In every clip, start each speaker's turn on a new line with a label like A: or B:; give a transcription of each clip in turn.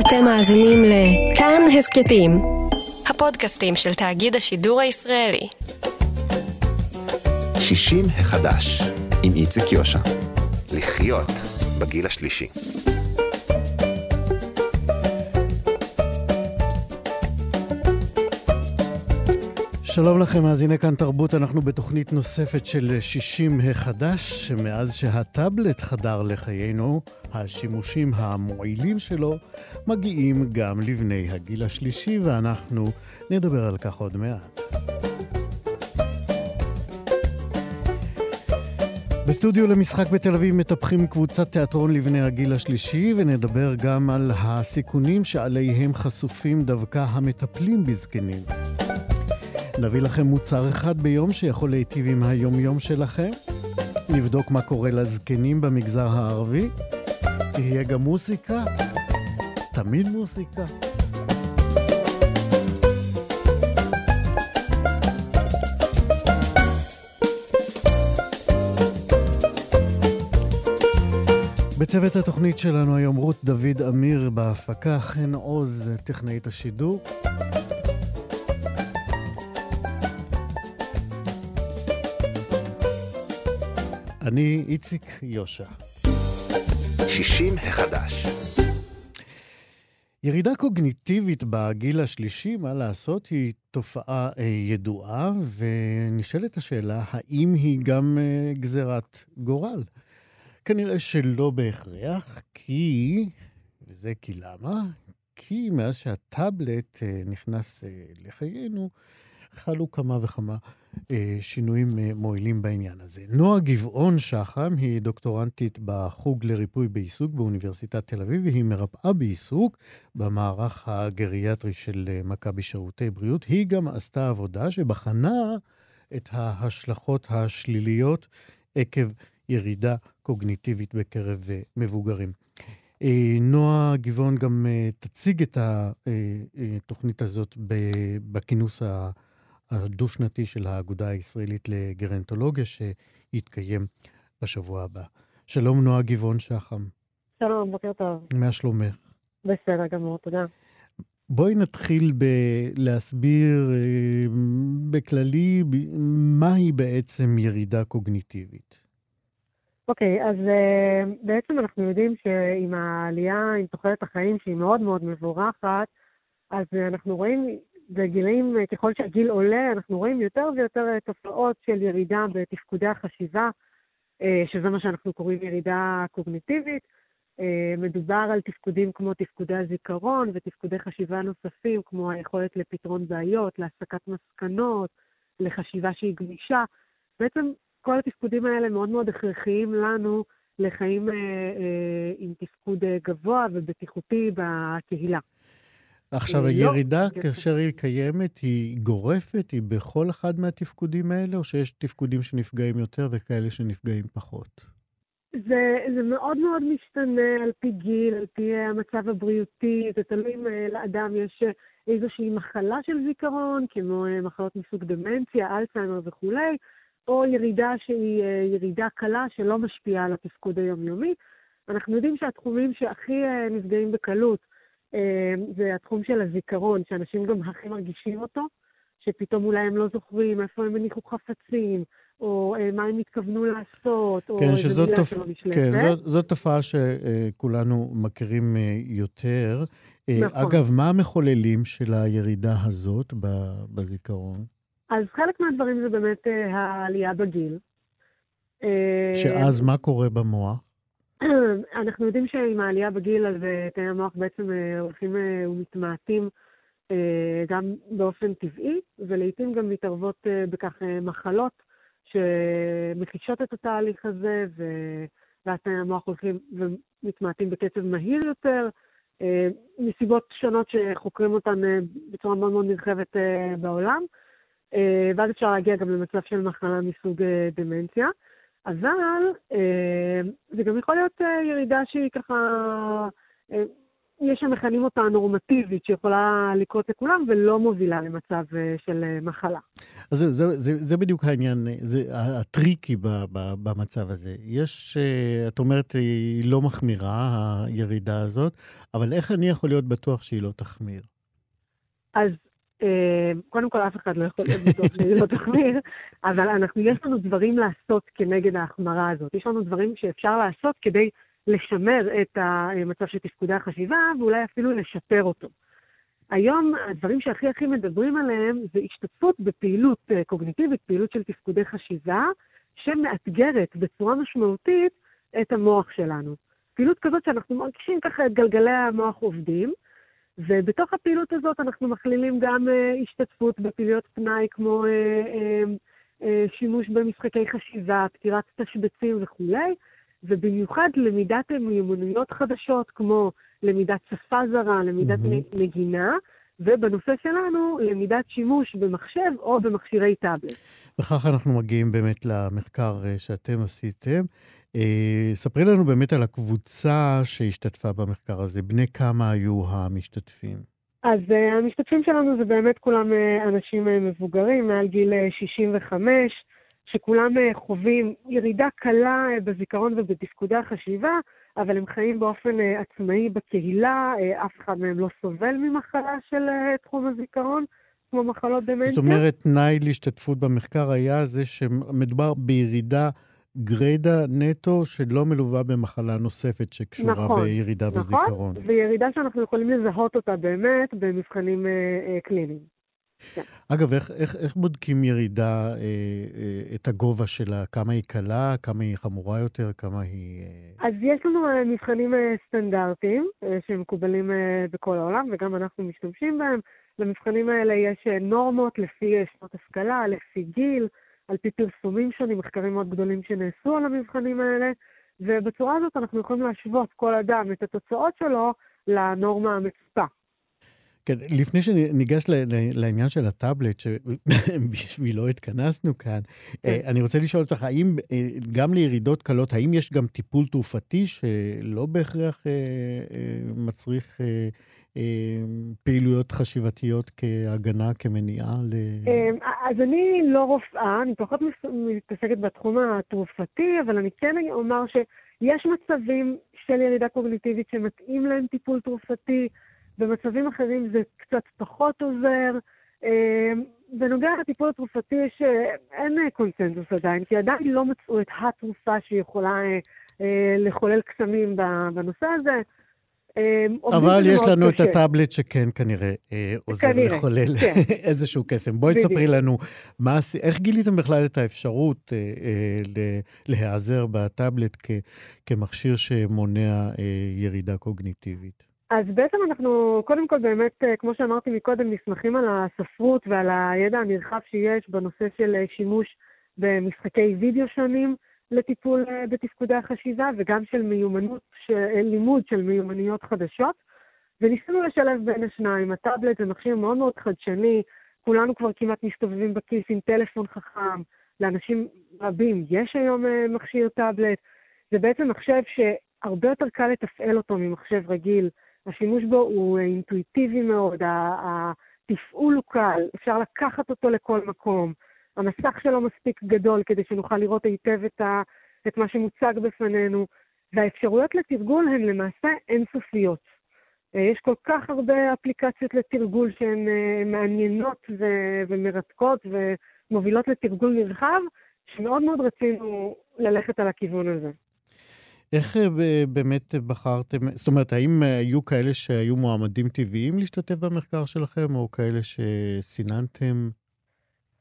A: אתם מאזינים לכאן הסכתים, הפודקאסטים של תאגיד השידור הישראלי.
B: 60 החדש, עם איציק יושע. לחיות בגיל השלישי.
C: שלום לכם, מאזיני כאן תרבות, אנחנו בתוכנית נוספת של 60 החדש, שמאז שהטאבלט חדר לחיינו, השימושים המועילים שלו מגיעים גם לבני הגיל השלישי, ואנחנו נדבר על כך עוד מעט. בסטודיו למשחק בתל אביב מטפחים קבוצת תיאטרון לבני הגיל השלישי, ונדבר גם על הסיכונים שעליהם חשופים דווקא המטפלים בזקנים. נביא לכם מוצר אחד ביום שיכול להיטיב עם היומיום שלכם. נבדוק מה קורה לזקנים במגזר הערבי. תהיה גם מוסיקה. תמיד מוסיקה. בצוות התוכנית שלנו היום רות דוד אמיר בהפקה, חן עוז, טכנאית השידור. אני איציק יושע.
B: 60 החדש.
C: ירידה קוגניטיבית בגיל השלישי, מה לעשות, היא תופעה אה, ידועה, ונשאלת השאלה, האם היא גם אה, גזירת גורל? כנראה שלא בהכרח, כי, וזה כי למה? כי מאז שהטאבלט אה, נכנס לחיינו, חלו כמה וכמה שינויים אה, מועילים בעניין הזה. נועה גבעון שחם היא דוקטורנטית בחוג לריפוי בעיסוק באוניברסיטת תל אביב, והיא מרפאה בעיסוק במערך הגריאטרי של אה, מכבי שירותי בריאות. היא גם עשתה עבודה שבחנה את ההשלכות השליליות עקב ירידה קוגניטיבית בקרב אה, מבוגרים. אה, נועה גבעון גם אה, תציג את התוכנית הזאת בכינוס הדו-שנתי של האגודה הישראלית לגרנטולוגיה, שיתקיים בשבוע הבא. שלום, נועה גבעון שחם.
D: שלום, בוקר טוב.
C: מה שלומך?
D: בסדר גמור, תודה.
C: בואי נתחיל בלהסביר אה, בכללי מהי בעצם ירידה קוגניטיבית.
D: אוקיי, okay, אז uh, בעצם אנחנו יודעים שעם העלייה, עם תוחלת החיים שהיא מאוד מאוד מבורכת, אז uh, אנחנו רואים בגילים, אה, ככל שהגיל עולה, אנחנו רואים יותר ויותר אה, תופעות של ירידה בתפקודי החשיבה, אה, שזה מה שאנחנו קוראים ירידה קוגניטיבית. מדובר על תפקודים כמו תפקודי הזיכרון ותפקודי חשיבה נוספים, כמו היכולת לפתרון בעיות, להסקת מסקנות, לחשיבה שהיא גמישה. בעצם כל התפקודים האלה מאוד מאוד הכרחיים לנו לחיים עם תפקוד גבוה ובטיחותי בקהילה.
C: עכשיו, לא, הירידה, לא, כאשר היא קיימת, היא גורפת? היא בכל אחד מהתפקודים האלה, או שיש תפקודים שנפגעים יותר וכאלה שנפגעים פחות?
D: זה, זה מאוד מאוד משתנה על פי גיל, על פי המצב הבריאותי, זה תלוי אם אה, לאדם יש אה, איזושהי מחלה של זיכרון, כמו אה, מחלות מסוג דמנציה, אלצהיימר וכולי, או ירידה שהיא ירידה קלה שלא משפיעה על התפקוד היומיומי. אנחנו יודעים שהתחומים שהכי נפגעים בקלות, זה התחום של הזיכרון, שאנשים גם הכי מרגישים אותו, שפתאום אולי הם לא זוכרים איפה הם הניחו חפצים, או אה, מה הם התכוונו לעשות,
C: כן, או איזה מילה תופ... שלא נשלטת. כן, זאת, זאת תופעה שכולנו מכירים אה, יותר. אה, נכון. אגב, מה המחוללים של הירידה הזאת בזיכרון?
D: אז חלק מהדברים זה באמת העלייה בגיל.
C: שאז מה קורה במוח?
D: אנחנו יודעים שעם העלייה בגיל, אז אה, תאי המוח בעצם אה, הולכים אה, ומתמעטים גם באופן טבעי, ולעיתים גם מתערבות בכך מחלות שמחישות את התהליך הזה, ואז תאי המוח הולכים ומתמעטים בקצב מהיר יותר, מסיבות שונות שחוקרים אותן בצורה מאוד מאוד נרחבת בעולם, ואז אפשר להגיע גם למצב של מחלה מסוג דמנציה. אבל אה, זה גם יכול להיות אה, ירידה שהיא ככה אה, יש שמכנים אותה נורמטיבית, שיכולה לקרות לכולם ולא מובילה למצב של מחלה.
C: אז זה, זה, זה, זה בדיוק העניין, זה הטריקי ב, ב, במצב הזה. יש, את אומרת, היא לא מחמירה, הירידה הזאת, אבל איך אני יכול להיות בטוח שהיא לא תחמיר?
D: אז קודם כל, אף אחד לא יכול בטוח שהיא לא תחמיר, אבל אנחנו, יש לנו דברים לעשות כנגד ההחמרה הזאת. יש לנו דברים שאפשר לעשות כדי לשמר את המצב של תפקודי החשיבה, ואולי אפילו לשפר אותו. היום הדברים שהכי הכי מדברים עליהם זה השתתפות בפעילות אה, קוגניטיבית, פעילות של תפקודי חשיבה, שמאתגרת בצורה משמעותית את המוח שלנו. פעילות כזאת שאנחנו מרגישים ככה את גלגלי המוח עובדים, ובתוך הפעילות הזאת אנחנו מכלילים גם uh, השתתפות בפעילויות פנאי כמו uh, uh, uh, שימוש במשחקי חשיבה, פתירת תשבצים וכולי, ובמיוחד למידת מיומנויות חדשות כמו למידת שפה זרה, למידת mm-hmm. נגינה, ובנושא שלנו, למידת שימוש במחשב או במכשירי טאבלט.
C: וכך אנחנו מגיעים באמת למחקר שאתם עשיתם. אה, ספרי לנו באמת על הקבוצה שהשתתפה במחקר הזה. בני כמה היו המשתתפים?
D: אז uh, המשתתפים שלנו זה באמת כולם uh, אנשים uh, מבוגרים, מעל גיל uh, 65, שכולם uh, חווים ירידה קלה uh, בזיכרון ובתפקודי החשיבה, אבל הם חיים באופן uh, עצמאי בקהילה, uh, אף אחד מהם לא סובל ממחלה של uh, תחום הזיכרון. כמו מחלות דמנציה.
C: זאת אומרת, תנאי להשתתפות במחקר היה זה שמדובר בירידה גריידה נטו שלא מלווה במחלה נוספת שקשורה נכון, בירידה
D: נכון,
C: בזיכרון.
D: נכון, וירידה שאנחנו יכולים לזהות אותה באמת במבחנים אה, אה, קליניים.
C: כן. אגב, איך, איך, איך בודקים ירידה, אה, אה, את הגובה שלה? כמה היא קלה, כמה היא חמורה יותר, כמה היא...
D: אה... אז יש לנו אה, מבחנים אה, סטנדרטיים אה, שמקובלים אה, בכל העולם, וגם אנחנו משתמשים בהם. למבחנים האלה יש אה, נורמות לפי אה, שנות השכלה, לפי גיל. על פי פרסומים שונים, מחקרים מאוד גדולים שנעשו על המבחנים האלה, ובצורה הזאת אנחנו יכולים להשוות כל אדם את התוצאות שלו לנורמה המצופה.
C: כן, לפני שניגש לעניין של הטאבלט, שבשבילו התכנסנו כאן, כן. אה, אני רוצה לשאול אותך, האם אה, גם לירידות קלות, האם יש גם טיפול תרופתי שלא בהכרח אה, מצריך פעילויות חשיבתיות כהגנה, כמניעה? ל...
D: אז אני לא רופאה, אני פחות מתעסקת בתחום התרופתי, אבל אני כן אומר שיש מצבים של ירידה קוגניטיבית שמתאים להם טיפול תרופתי. במצבים אחרים זה קצת פחות עוזר. אמ, בנוגע לטיפול התרופתי יש, אה, אין אה, קונצנזוס עדיין, כי עדיין לא מצאו את התרופה שיכולה אה, לחולל קסמים בנושא הזה.
C: אמ, אבל יש לנו קשה. את הטאבלט שכן כנראה עוזר כנראה, לחולל כן. איזשהו קסם. בואי תספרי לנו, מה, איך גיליתם בכלל את האפשרות אה, אה, להיעזר בטאבלט כ, כמכשיר שמונע אה, ירידה קוגניטיבית?
D: אז בעצם אנחנו, קודם כל באמת, אה, כמו שאמרתי מקודם, נסמכים על הספרות ועל הידע הנרחב שיש בנושא של אה, שימוש במשחקי וידאו שונים לטיפול אה, בתפקודי החשיבה, וגם של מיומנות, של, לימוד של מיומנויות חדשות. וניסינו לשלב בין השניים. הטאבלט זה מכשיר מאוד מאוד חדשני, כולנו כבר כמעט מסתובבים בכיס עם טלפון חכם, לאנשים רבים יש היום מכשיר טאבלט. זה בעצם מחשב שהרבה יותר קל לתפעל אותו ממחשב רגיל. השימוש בו הוא אינטואיטיבי מאוד, התפעול הוא קל, אפשר לקחת אותו לכל מקום. המסך שלו מספיק גדול כדי שנוכל לראות היטב את, ה, את מה שמוצג בפנינו, והאפשרויות לתרגול הן למעשה אינסופיות. אה, יש כל כך הרבה אפליקציות לתרגול שהן אה, מעניינות ו- ומרתקות ומובילות לתרגול נרחב, שמאוד מאוד רצינו ללכת על הכיוון הזה.
C: איך אה, באמת בחרתם, זאת אומרת, האם היו כאלה שהיו מועמדים טבעיים להשתתף במחקר שלכם, או כאלה שסיננתם?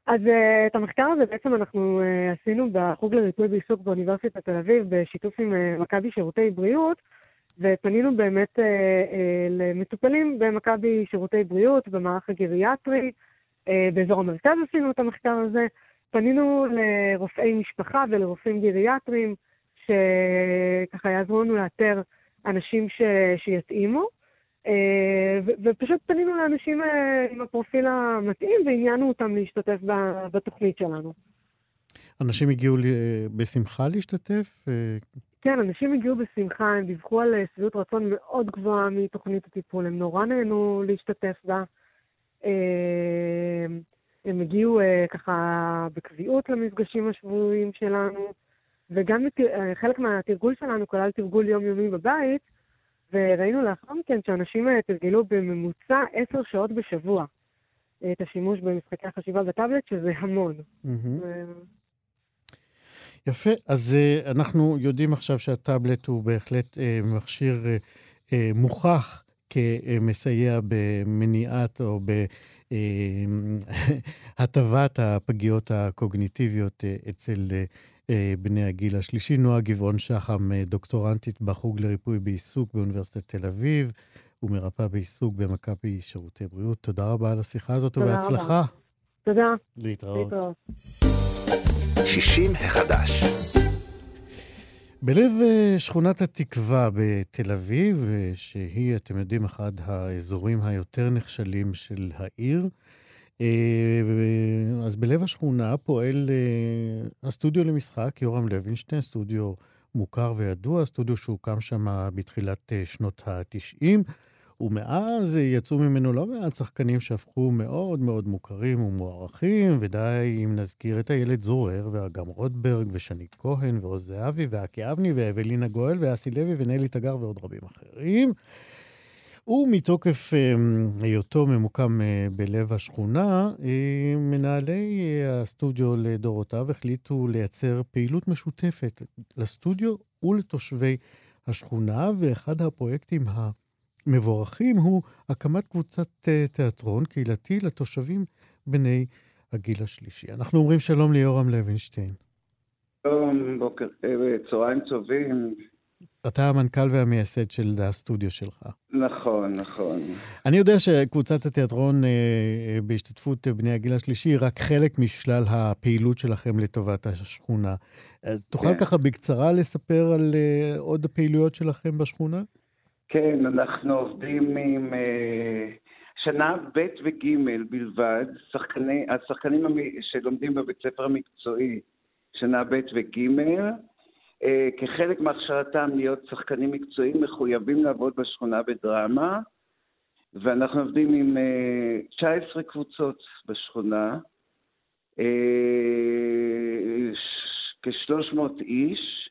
D: אז uh, את המחקר הזה בעצם אנחנו uh, עשינו בחוג לריפוי בעיסוק באוניברסיטת תל אביב, בשיתוף עם uh, מכבי שירותי בריאות, ופנינו באמת למטופלים במכבי שירותי בריאות, במערך הגריאטרי, באזור המרכז עשינו את המחקר הזה. פנינו לרופאי משפחה ולרופאים גריאטריים, שככה יעזרו לנו לאתר אנשים ש... שיתאימו. אה, ופשוט פנינו לאנשים אה, עם הפרופיל המתאים ועניינו אותם להשתתף בתוכנית שלנו.
C: אנשים הגיעו בשמחה להשתתף?
D: כן, אנשים הגיעו בשמחה, הם דיווחו על שביעות רצון מאוד גבוהה מתוכנית הטיפול, הם נורא נהנו להשתתף בה. הם הגיעו ככה בקביעות למפגשים השבועיים שלנו, וגם חלק מהתרגול שלנו כלל תרגול יומיומי בבית, וראינו לאחר מכן שאנשים תרגלו בממוצע עשר שעות בשבוע את השימוש במשחקי החשיבה בטאבלט, שזה המון.
C: יפה, אז uh, אנחנו יודעים עכשיו שהטאבלט הוא בהחלט uh, מכשיר uh, מוכח כמסייע במניעת או בהטבת הפגיעות הקוגניטיביות אצל בני הגיל השלישי. נועה גבעון שחם, דוקטורנטית בחוג לריפוי בעיסוק באוניברסיטת תל אביב, ומרפאה בעיסוק במכבי שירותי בריאות. תודה רבה על השיחה הזאת ובהצלחה.
D: תודה.
C: להתראות. להתראות.
B: 60 החדש.
C: בלב אה, שכונת התקווה בתל אביב, אה, שהיא, אתם יודעים, אחד האזורים היותר נחשלים של העיר, אה, אז בלב השכונה פועל הסטודיו למשחק, יורם לוינשטיין, סטודיו מוכר וידוע, סטודיו שהוקם שם בתחילת שנות ה-90. ומאז יצאו ממנו לא מעט שחקנים שהפכו מאוד מאוד מוכרים ומוערכים, ודי אם נזכיר את איילת זורר, ואגם רוטברג, ושני כהן, ועוז זהבי, ואקי אבני, ואבלינה גואל, ואסי לוי, ונלי תגר, ועוד רבים אחרים. ומתוקף אמ, היותו ממוקם אה, בלב השכונה, אה, מנהלי אה, הסטודיו לדורותיו החליטו לייצר פעילות משותפת לסטודיו ולתושבי השכונה, ואחד הפרויקטים ה... מבורכים הוא הקמת קבוצת תיאטרון קהילתי לתושבים בני הגיל השלישי. אנחנו אומרים שלום ליורם לוינשטיין.
E: שלום, בוקר, צהריים טובים.
C: אתה המנכ"ל והמייסד של הסטודיו שלך.
E: נכון, נכון.
C: אני יודע שקבוצת התיאטרון אה, בהשתתפות בני הגיל השלישי היא רק חלק משלל הפעילות שלכם לטובת השכונה. תוכל כן. ככה בקצרה לספר על עוד הפעילויות שלכם בשכונה?
E: כן, אנחנו עובדים עם שנה ב' וג' בלבד, שחקני, השחקנים שלומדים בבית ספר המקצועי, שנה ב' וג', כחלק מהכשרתם להיות שחקנים מקצועיים, מחויבים לעבוד בשכונה בדרמה, ואנחנו עובדים עם uh, 19 קבוצות בשכונה, uh, כ-300 איש,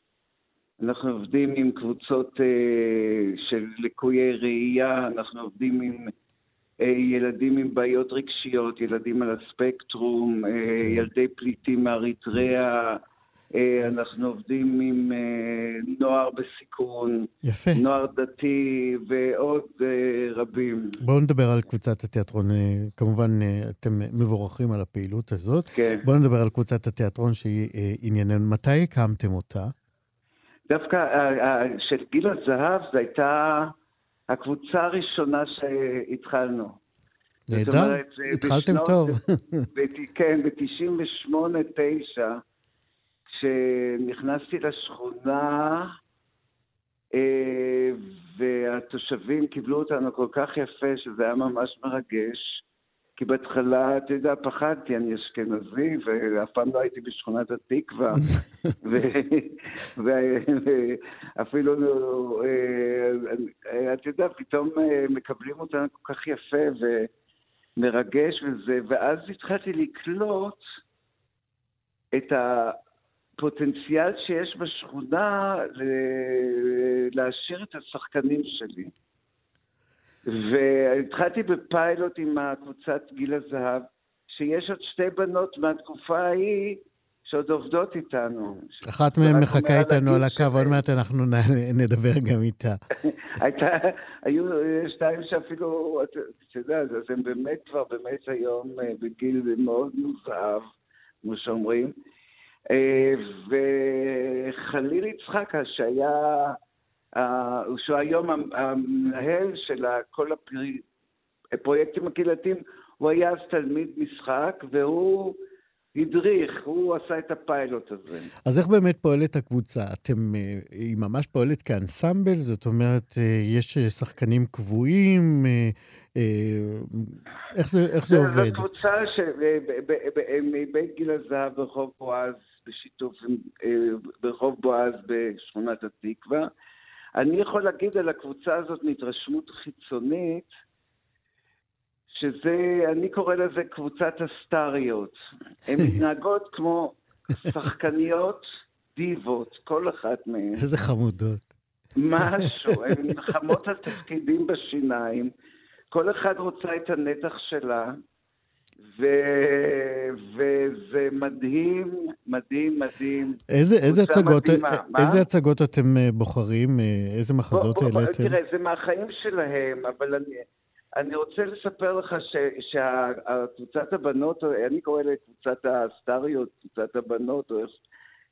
E: אנחנו עובדים עם קבוצות אה, של לקויי ראייה, אנחנו עובדים עם אה, ילדים עם בעיות רגשיות, ילדים על הספקטרום, אה, okay. ילדי פליטים מאריתריאה, אה, אנחנו עובדים עם אה, נוער בסיכון,
C: יפה.
E: נוער דתי ועוד אה, רבים.
C: בואו נדבר על קבוצת התיאטרון. אה, כמובן, אה, אתם מבורכים על הפעילות הזאת.
E: כן.
C: בואו נדבר על קבוצת התיאטרון שהיא אה, ענייננו. מתי הקמתם אותה?
E: דווקא אה, אה, של גיל הזהב זו הייתה הקבוצה הראשונה שהתחלנו.
C: נהדר, התחלתם טוב.
E: כן, ב-98-9, כשנכנסתי לשכונה, אה, והתושבים קיבלו אותנו כל כך יפה, שזה היה ממש מרגש. כי בהתחלה, אתה יודע, פחדתי, אני אשכנזי, ואף פעם לא הייתי בשכונת התקווה. ואפילו, אה, אתה יודע, פתאום אה, מקבלים אותנו כל כך יפה ומרגש וזה, ואז התחלתי לקלוט את הפוטנציאל שיש בשכונה להשאיר את השחקנים שלי. והתחלתי בפיילוט עם הקבוצת גיל הזהב, שיש עוד שתי בנות מהתקופה ההיא שעוד עובדות איתנו.
C: אחת מהן מחכה איתנו על הקו, עוד מעט אנחנו נדבר גם איתה.
E: הייתה, היו שתיים שאפילו, אתה יודע, אז הם באמת כבר באמת היום אה, בגיל מאוד מוזהב, כמו שאומרים. אה, וחליל יצחקה, שהיה שהוא היום המנהל של כל הפרויקטים הקהילתיים, הוא היה אז תלמיד משחק, והוא הדריך, הוא עשה את הפיילוט הזה.
C: אז איך באמת פועלת הקבוצה? אתם, אה, היא ממש פועלת כאנסמבל? זאת אומרת, אה, יש שחקנים קבועים? אה, איך זה, איך זה עובד?
E: זו קבוצה מבית גיל הזהב ברחוב בועז בשיתוף עם, ברחוב בועז בשכונת התקווה. אני יכול להגיד על הקבוצה הזאת מהתרשמות חיצונית, שזה, אני קורא לזה קבוצת הסטריות. הן מתנהגות כמו שחקניות דיבות, כל אחת מהן.
C: איזה חמודות.
E: משהו, הן נלחמות על תפקידים בשיניים, כל אחת רוצה את הנתח שלה, ו... וזה מדהים, מדהים, מדהים.
C: איזה, איזה, הצגות, איזה הצגות אתם אה, בוחרים? אה, איזה מחזות העליתם?
E: תראה, זה מהחיים שלהם, אבל אני, אני רוצה לספר לך שקבוצת הבנות, אני קורא לקבוצת הסטריות, קבוצת הבנות, או איך...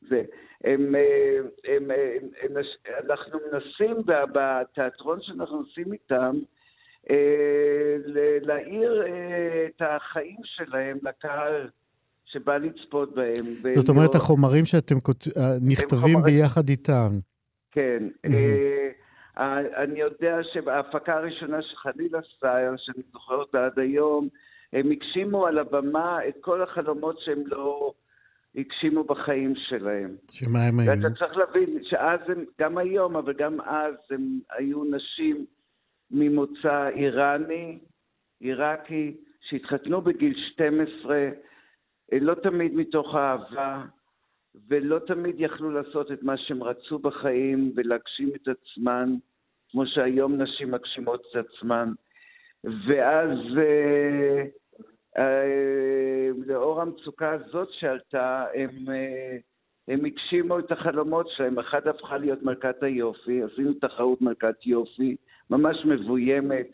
E: זה, הם, הם, הם, הם, אנחנו מנסים בתיאטרון שאנחנו עושים איתם, אה, להאיר אה, את החיים שלהם לקהל שבא לצפות בהם.
C: זאת אומרת, לא... החומרים שאתם כות... אה, נכתבים חומרים... ביחד איתם.
E: כן. אני יודע שההפקה הראשונה שחליל עשתה, שאני זוכר אותה עד היום, הם הגשימו על הבמה את כל החלומות שהם לא הגשימו בחיים שלהם.
C: שמה הם היו?
E: ואתה צריך להבין שאז הם, גם היום, אבל גם אז הם היו נשים ממוצא איראני, עיראקי, שהתחתנו בגיל 12, לא תמיד מתוך אהבה, ולא תמיד יכלו לעשות את מה שהם רצו בחיים ולהגשים את עצמן, כמו שהיום נשים מגשימות את עצמן. ואז אה, אה, לאור המצוקה הזאת שעלתה, הם, אה, הם הגשימו את החלומות שלהם. אחת הפכה להיות מלכת היופי, עשינו תחרות מלכת יופי, ממש מבוימת,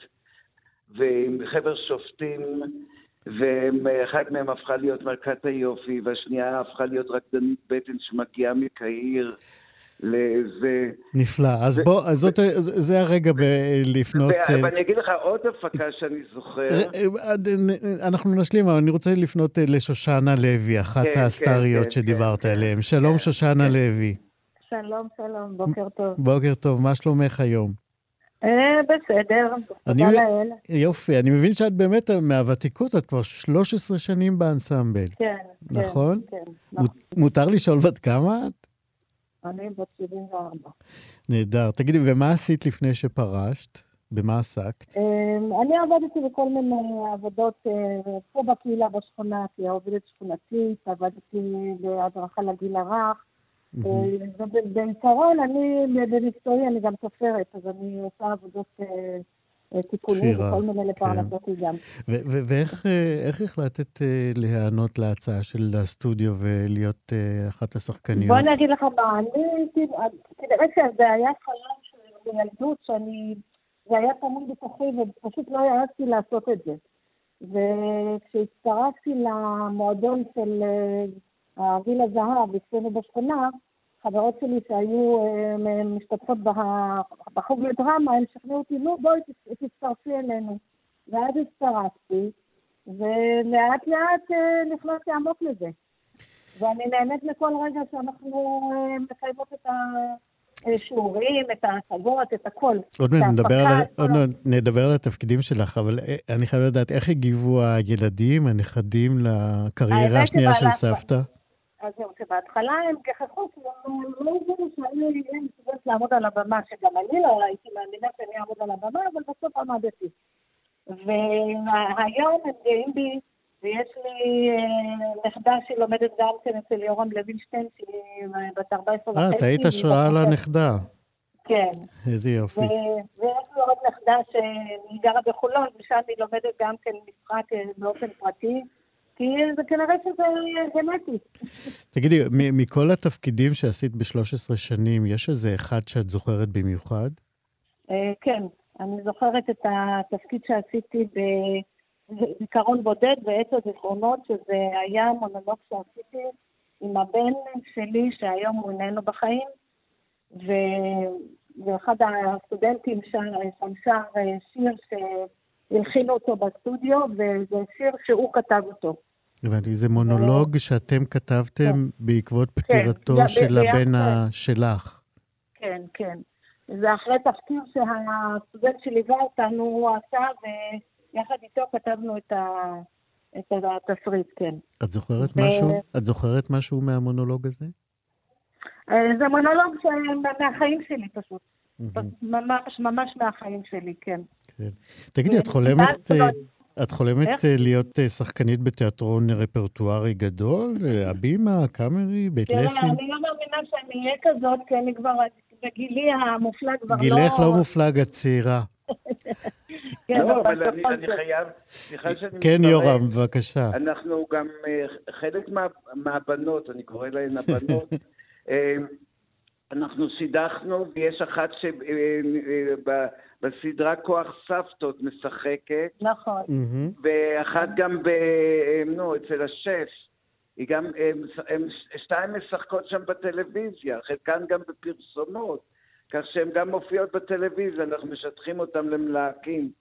E: ועם חבר שופטים, ואחת מהם הפכה להיות מלכת היופי, והשנייה הפכה להיות רקדנית בטן שמגיעה מקהיר. לזה.
C: נפלא. אז בוא, אז זאת, זה הרגע ב- לפנות...
E: אה, ואני אגיד לך עוד הפקה שאני זוכר. אה,
C: אה, אנחנו נשלים, אבל אני רוצה לפנות לשושנה לוי, אחת כן, הסטריות כן, שדיברת כן, עליהן. שלום, שושנה לוי.
F: שלום, שלום, בוקר טוב.
C: בוקר טוב, מה שלומך היום?
F: בסדר, תודה לאל.
C: יופי, אני מבין שאת באמת מהוותיקות, את כבר 13 שנים באנסמבל.
F: כן,
C: נכון? כן, נכון. מותר לשאול בת כמה את?
F: אני בת 74.
C: נהדר. תגידי, ומה עשית לפני שפרשת? במה עסקת?
F: אמ, אני עבדתי בכל מיני עבודות אה, פה בקהילה בשכונה, כעובדת שכונתית, עבדתי בהדרכה לגיל הרך. אה, בעיקרון, אני במקצועי, אני גם סופרת, אז אני עושה עבודות אה, טיפולים וכל מיני לפרנסתי כן. גם.
C: ואיך אה, החלטת אה, להיענות להצעה של הסטודיו ולהיות אה, אחת השחקניות?
F: בוא אני אגיד לך מה, אני, כנראה שזה היה חלום של ילדות, שאני, זה היה תמיד בתוכי ופשוט לא העזתי לעשות את זה. וכשהצטרפתי למועדון של גיל הזהב אצלנו בשכונה, חברות שלי שהיו אה, משתתפות בחוג לדרמה, הן שכנעו אותי, נו בואי תצטרפי אלינו. ואז הצטרפתי, ולאט לאט אה, נכנסתי עמוק לזה. ואני נהנית מכל רגע שאנחנו אה, מקיימות את השיעורים, את ההצגות, את הכל.
C: עוד מעט נדבר, על, עוד מעט נדבר על התפקידים שלך, אבל אני חייב לדעת, איך הגיבו הילדים, הנכדים, לקריירה השנייה של סבתא?
F: אז זהו, שבהתחלה הם כחכו, כי הם לא הבינו שאני אהיה מסוגלת לעמוד על הבמה, שגם אני לא הייתי מאמינה שאני אעמוד על הבמה, אבל בסוף עמדתי. והיום הם גאים בי, ויש לי אה, נכדה שלומדת גם כן אצל יורם לוינשטיין, שהיא בת 14 וחצי.
C: אה, את היית השראה לנכדה.
F: כן.
C: איזה יופי.
F: ויש לי עוד נכדה שהיא גרה בחולון, ושם היא לומדת גם כן משחק אה, באופן פרטי. כי זה כנראה שזה גנטי.
C: תגידי, מכל התפקידים שעשית ב-13 שנים, יש איזה אחד שאת זוכרת במיוחד?
F: אה, כן, אני זוכרת את התפקיד שעשיתי בזיכרון בודד בעץ הזיכרונות, שזה היה מונולוג שעשיתי עם הבן שלי, שהיום הוא איננו בחיים, ו... ואחד הסטודנטים שם שר אה, שיר שהלחינו אותו בסטודיו, וזה שיר שהוא כתב אותו.
C: הבנתי, זה מונולוג שאתם כתבתם כן. בעקבות כן, פטירתו של הבן שלך.
F: כן, כן. זה אחרי תחקיר שהסטודנט שליווה אותנו, הוא עשה, ויחד איתו כתבנו את, ה... את התסריט, כן.
C: את זוכרת
F: ו-
C: משהו? את זוכרת משהו מהמונולוג הזה?
F: אה, זה מונולוג ש- מהחיים שלי פשוט. ממש, ממש מהחיים שלי, כן.
C: כן. תגידי, את חולמת... את חולמת
F: איך?
C: אה, להיות אה, שחקנית בתיאטרון רפרטוארי גדול? אה, הבימה, הקאמרי, בית
F: תראה,
C: לסין?
F: אני לא מאמינה שאני אהיה כזאת, כי אני כבר, בגילי המופלג כבר לא...
C: גילך לא מופלג, את צעירה.
F: כן,
E: לא, אבל אני. חייב, סליחה שאני
C: כן. יורם, בבקשה.
E: אנחנו גם, חלק מה, מהבנות, אני קורא להן הבנות, אנחנו שידכנו, ויש אחת שבסדרה כוח סבתות משחקת,
F: נכון.
E: ואחת גם ב... נו, אצל השף. היא גם, הם, הם, שתיים משחקות שם בטלוויזיה, חלקן גם בפרסומות, כך שהן גם מופיעות בטלוויזיה, אנחנו משטחים אותן למלהקים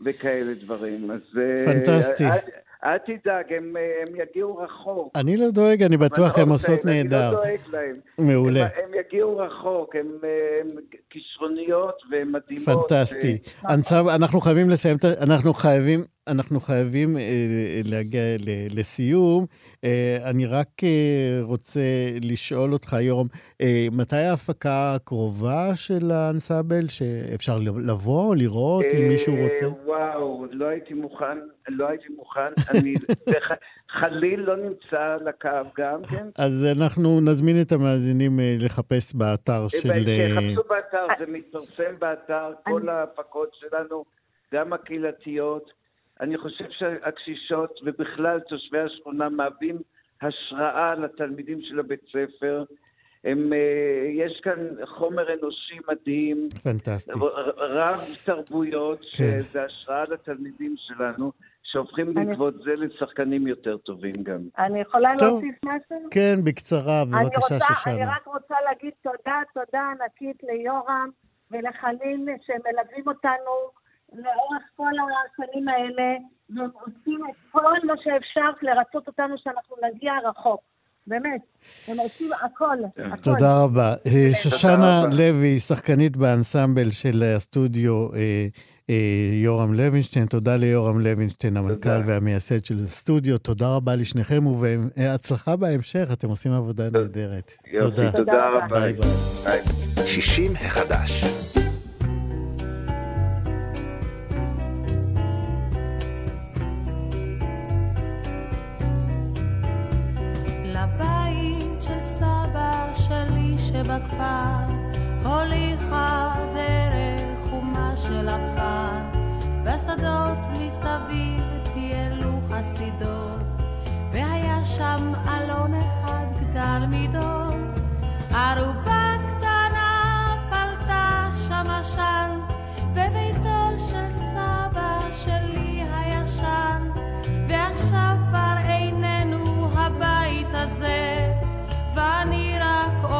E: וכאלה דברים. אז... אה,
C: פנטסטי.
E: אל, אל תדאג, הם, אה, הם יגיעו רחוק.
C: אני לא דואג, אני בטוח
E: לא,
C: עושות
E: אני
C: נהדר.
E: לא דואג להם.
C: מעולה.
E: הם, הם יגיעו רחוק, הם, אה, הם כישרוניות ומדהימות.
C: פנטסטי.
E: אה,
C: אנסמב, אנחנו חייבים לסיים, את ה- אנחנו חייבים, אנחנו חייבים אה, להגיע לסיום. אה, אני רק אה, רוצה לשאול אותך, אה, מתי ההפקה הקרובה של האנסמבל, שאפשר לבוא, לראות, אם מישהו רוצה?
E: וואו, לא הייתי מוכן, לא הייתי מוכן. אני חליל לא נמצא על הקו גם, כן?
C: אז אנחנו נזמין את המאזינים אה, לחפש באתר של...
E: כן,
C: אה,
E: חפשו באתר, זה מתפרסם באתר, כל ההפקות שלנו, גם הקהילתיות. אני חושב שהקשישות ובכלל תושבי השכונה מהווים השראה לתלמידים של הבית ספר. הם, אה, יש כאן חומר אנושי מדהים,
C: פנטסטי.
E: רב תרבויות,
C: כן.
E: שזה השראה לתלמידים שלנו, שהופכים
F: אני-
E: בעקבות זה לשחקנים יותר טובים גם.
F: אני יכולה
C: טוב.
F: להוסיף משהו?
C: כן, בקצרה,
F: אני
C: בבקשה,
F: רוצה, אני
C: שושנה.
F: רק רוצה להגיד תודה, תודה ענקית ליורם ולחנין שמלווים אותנו לאורך כל השנים האלה, והם עושים את כל מה שאפשר לרצות אותנו שאנחנו נגיע רחוק. באמת, הם עושים הכל, הכל.
C: תודה רבה. אה, שושנה. לוי, שחקנית באנסמבל של הסטודיו אה, אה, יורם לוינשטיין. תודה ליורם לוינשטיין, המנכ"ל. והמייסד של הסטודיו. תודה רבה לשניכם, ובהצלחה בהמשך, אתם עושים עבודה נהדרת. תודה.
E: תודה
F: רבה.
C: ביי. ביי.
B: 60 החדש.
G: שלי שבכפר הוליכה דרך חומה של עפר. בשדות מסביב טיילו חסידות והיה שם אלון אחד גדל מידות ערובה קטנה פלטה שם עשן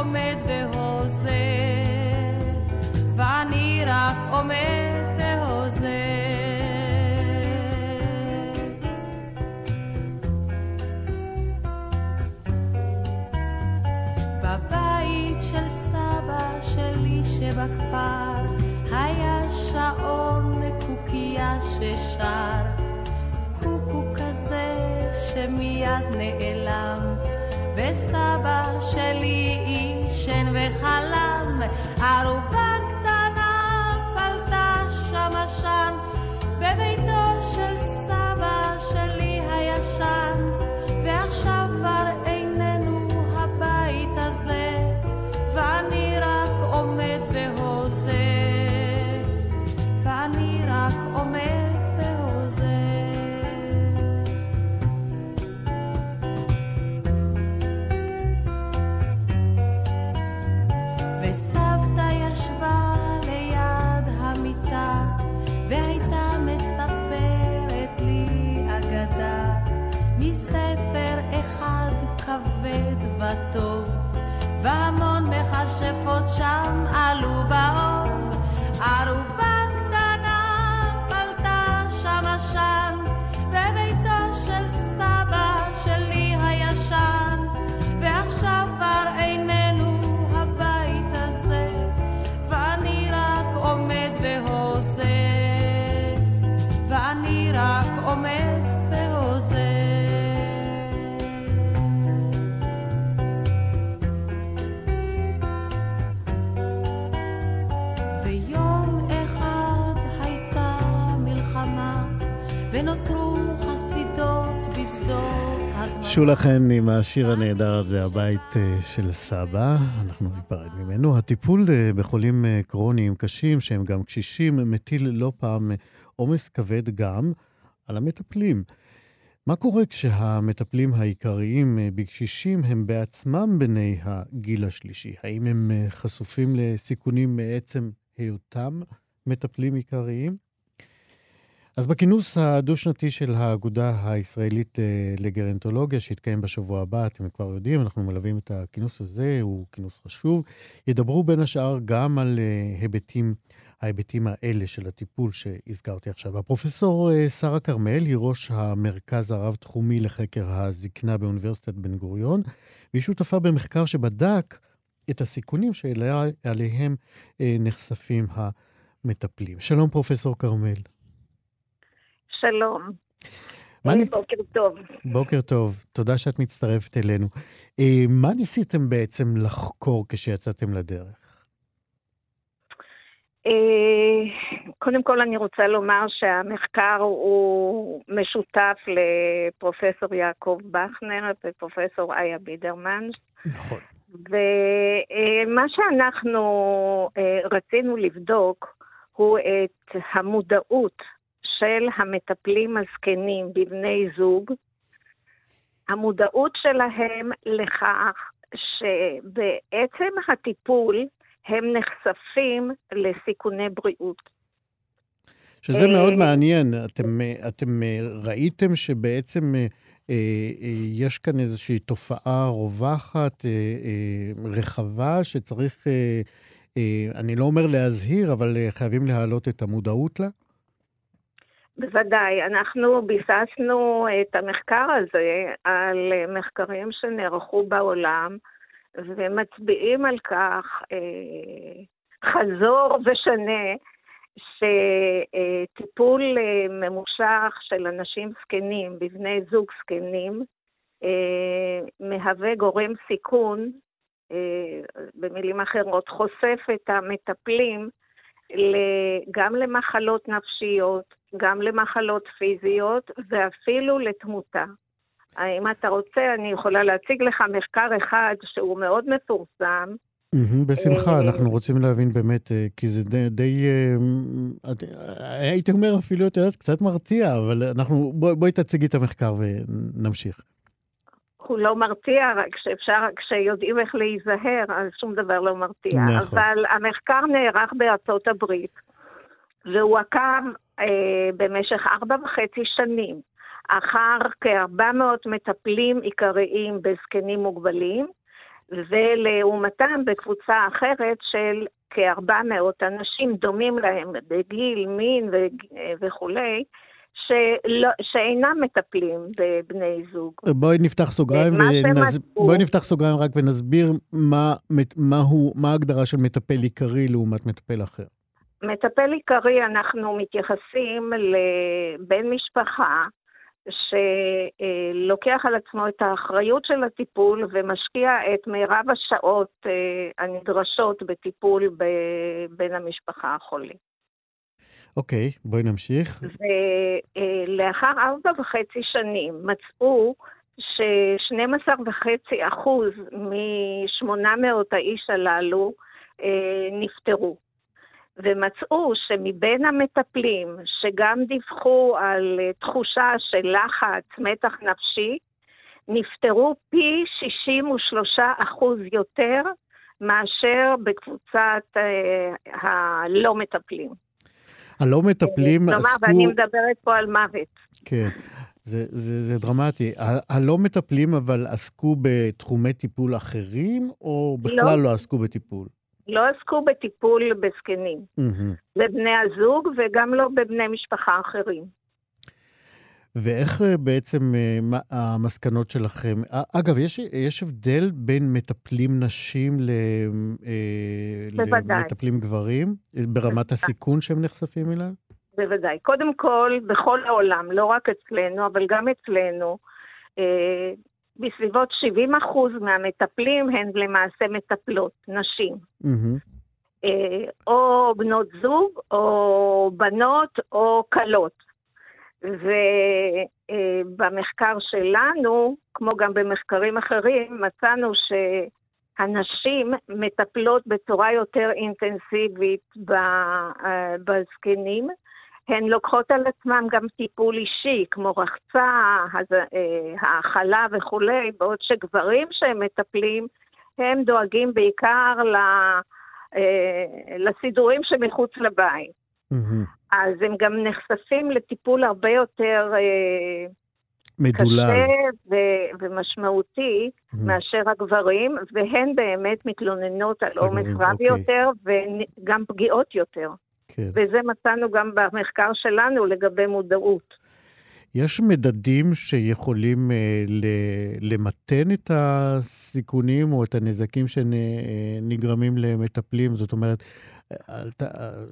G: עומד והוזה ואני רק עומד והוזה. בבית של סבא שלי שבכפר היה שעון קוקייה ששר קוקו כזה שמיד נעלם וסבא שלי עישן וחלם ערובה קטנה פלטה שם עשן בביתו של סבא שלי הישן
C: שולה חן עם השיר הנהדר הזה, הבית אה, של סבא, אנחנו ניפרד ממנו. הטיפול אה, בחולים אה, קרוניים קשים, שהם גם קשישים, מטיל לא פעם אה, עומס כבד גם על המטפלים. מה קורה כשהמטפלים העיקריים אה, בקשישים הם בעצמם בני הגיל השלישי? האם הם אה, חשופים לסיכונים מעצם היותם מטפלים עיקריים? אז בכינוס הדו-שנתי של האגודה הישראלית אה, לגרנטולוגיה, שיתקיים בשבוע הבא, אתם כבר יודעים, אנחנו מלווים את הכינוס הזה, הוא כינוס חשוב. ידברו בין השאר גם על אה, היבטים, ההיבטים האלה של הטיפול שהזכרתי עכשיו. הפרופסור אה, שרה כרמל היא ראש המרכז הרב-תחומי לחקר הזקנה באוניברסיטת בן גוריון, והיא שותפה במחקר שבדק את הסיכונים שאליהם נחשפים המטפלים. שלום, פרופסור כרמל.
H: שלום.
C: מה נ...
H: בוקר טוב.
C: בוקר טוב, תודה שאת מצטרפת אלינו. אה, מה ניסיתם בעצם לחקור כשיצאתם לדרך?
H: אה, קודם כל אני רוצה לומר שהמחקר הוא משותף לפרופסור יעקב בכנר ופרופסור איה בידרמן.
C: נכון.
H: ומה שאנחנו אה, רצינו לבדוק הוא את המודעות של המטפלים הזקנים בבני זוג, המודעות שלהם לכך שבעצם הטיפול הם נחשפים לסיכוני בריאות.
C: שזה מאוד מעניין. אתם, אתם ראיתם שבעצם יש כאן איזושהי תופעה רווחת, רחבה, שצריך, אני לא אומר להזהיר, אבל חייבים להעלות את המודעות לה?
H: בוודאי, אנחנו ביססנו את המחקר הזה על מחקרים שנערכו בעולם ומצביעים על כך אה, חזור ושנה שטיפול אה, ממושך של אנשים זקנים, בבני זוג זקנים, אה, מהווה גורם סיכון, אה, במילים אחרות, חושף את המטפלים גם למחלות נפשיות, גם למחלות פיזיות ואפילו לתמותה. אם אתה רוצה, אני יכולה להציג לך מחקר אחד שהוא מאוד מפורסם.
C: בשמחה, אנחנו רוצים להבין באמת, כי זה די, די הייתי אומר אפילו, את יודעת, קצת מרתיע, אבל אנחנו, בואי תציגי את המחקר ונמשיך.
H: הוא לא מרתיע, רק שאפשר, כשיודעים איך להיזהר, אז שום דבר לא מרתיע.
C: נכון.
H: אבל המחקר נערך בארצות הברית, והוא עקב אה, במשך ארבע וחצי שנים אחר כ-400 מטפלים עיקריים בזקנים מוגבלים, ולעומתם בקבוצה אחרת של כ-400 אנשים דומים להם בגיל, מין וכולי, שלא, שאינם מטפלים בבני זוג.
C: בואי נפתח סוגריים, ונז... בואי נפתח סוגריים רק ונסביר מה, מה, הוא, מה ההגדרה של מטפל עיקרי לעומת מטפל אחר.
H: מטפל עיקרי, אנחנו מתייחסים לבן משפחה שלוקח על עצמו את האחריות של הטיפול ומשקיע את מירב השעות הנדרשות בטיפול בבן המשפחה החולה.
C: אוקיי, okay, בואי נמשיך.
H: ולאחר ארבע וחצי שנים מצאו ש-12.5 אחוז מ-800 האיש הללו נפטרו. ומצאו שמבין המטפלים שגם דיווחו על תחושה של לחץ, מתח נפשי, נפטרו פי 63 אחוז יותר מאשר בקבוצת אה, הלא מטפלים.
C: הלא מטפלים
H: כלומר,
C: עסקו...
H: כלומר, ואני מדברת פה על מוות.
C: כן, זה, זה, זה דרמטי. הלא מטפלים אבל עסקו בתחומי טיפול אחרים, או בכלל לא, לא עסקו בטיפול?
H: לא עסקו בטיפול בזקנים.
C: Mm-hmm.
H: בבני הזוג וגם לא בבני משפחה אחרים.
C: ואיך בעצם מה, המסקנות שלכם? אגב, יש, יש הבדל בין מטפלים נשים למטפלים גברים? ברמת הסיכון שהם נחשפים אליו?
H: בוודאי. קודם כל, בכל העולם, לא רק אצלנו, אבל גם אצלנו, אה, בסביבות 70 אחוז מהמטפלים הן למעשה מטפלות, נשים.
C: Mm-hmm.
H: אה, או בנות זוג, או בנות, או כלות. ובמחקר שלנו, כמו גם במחקרים אחרים, מצאנו שהנשים מטפלות בצורה יותר אינטנסיבית אה, בזקנים. הן לוקחות על עצמן גם טיפול אישי, כמו רחצה, אה, האכלה וכולי, בעוד שגברים שהם מטפלים, הם דואגים בעיקר ל... אה, לסידורים שמחוץ לבית.
C: מהמם.
H: אז הם גם נחשפים לטיפול הרבה יותר אה,
C: מדולל.
H: קשה ו- ומשמעותי
C: מהמם.
H: מאשר הגברים, והן באמת מתלוננות על עומס רב
C: אוקיי.
H: יותר וגם פגיעות יותר.
C: כן.
H: וזה מצאנו גם במחקר שלנו לגבי מודעות.
C: יש מדדים שיכולים אה, ל- למתן את הסיכונים או את הנזקים שנגרמים למטפלים? זאת אומרת, אה, ת- אה,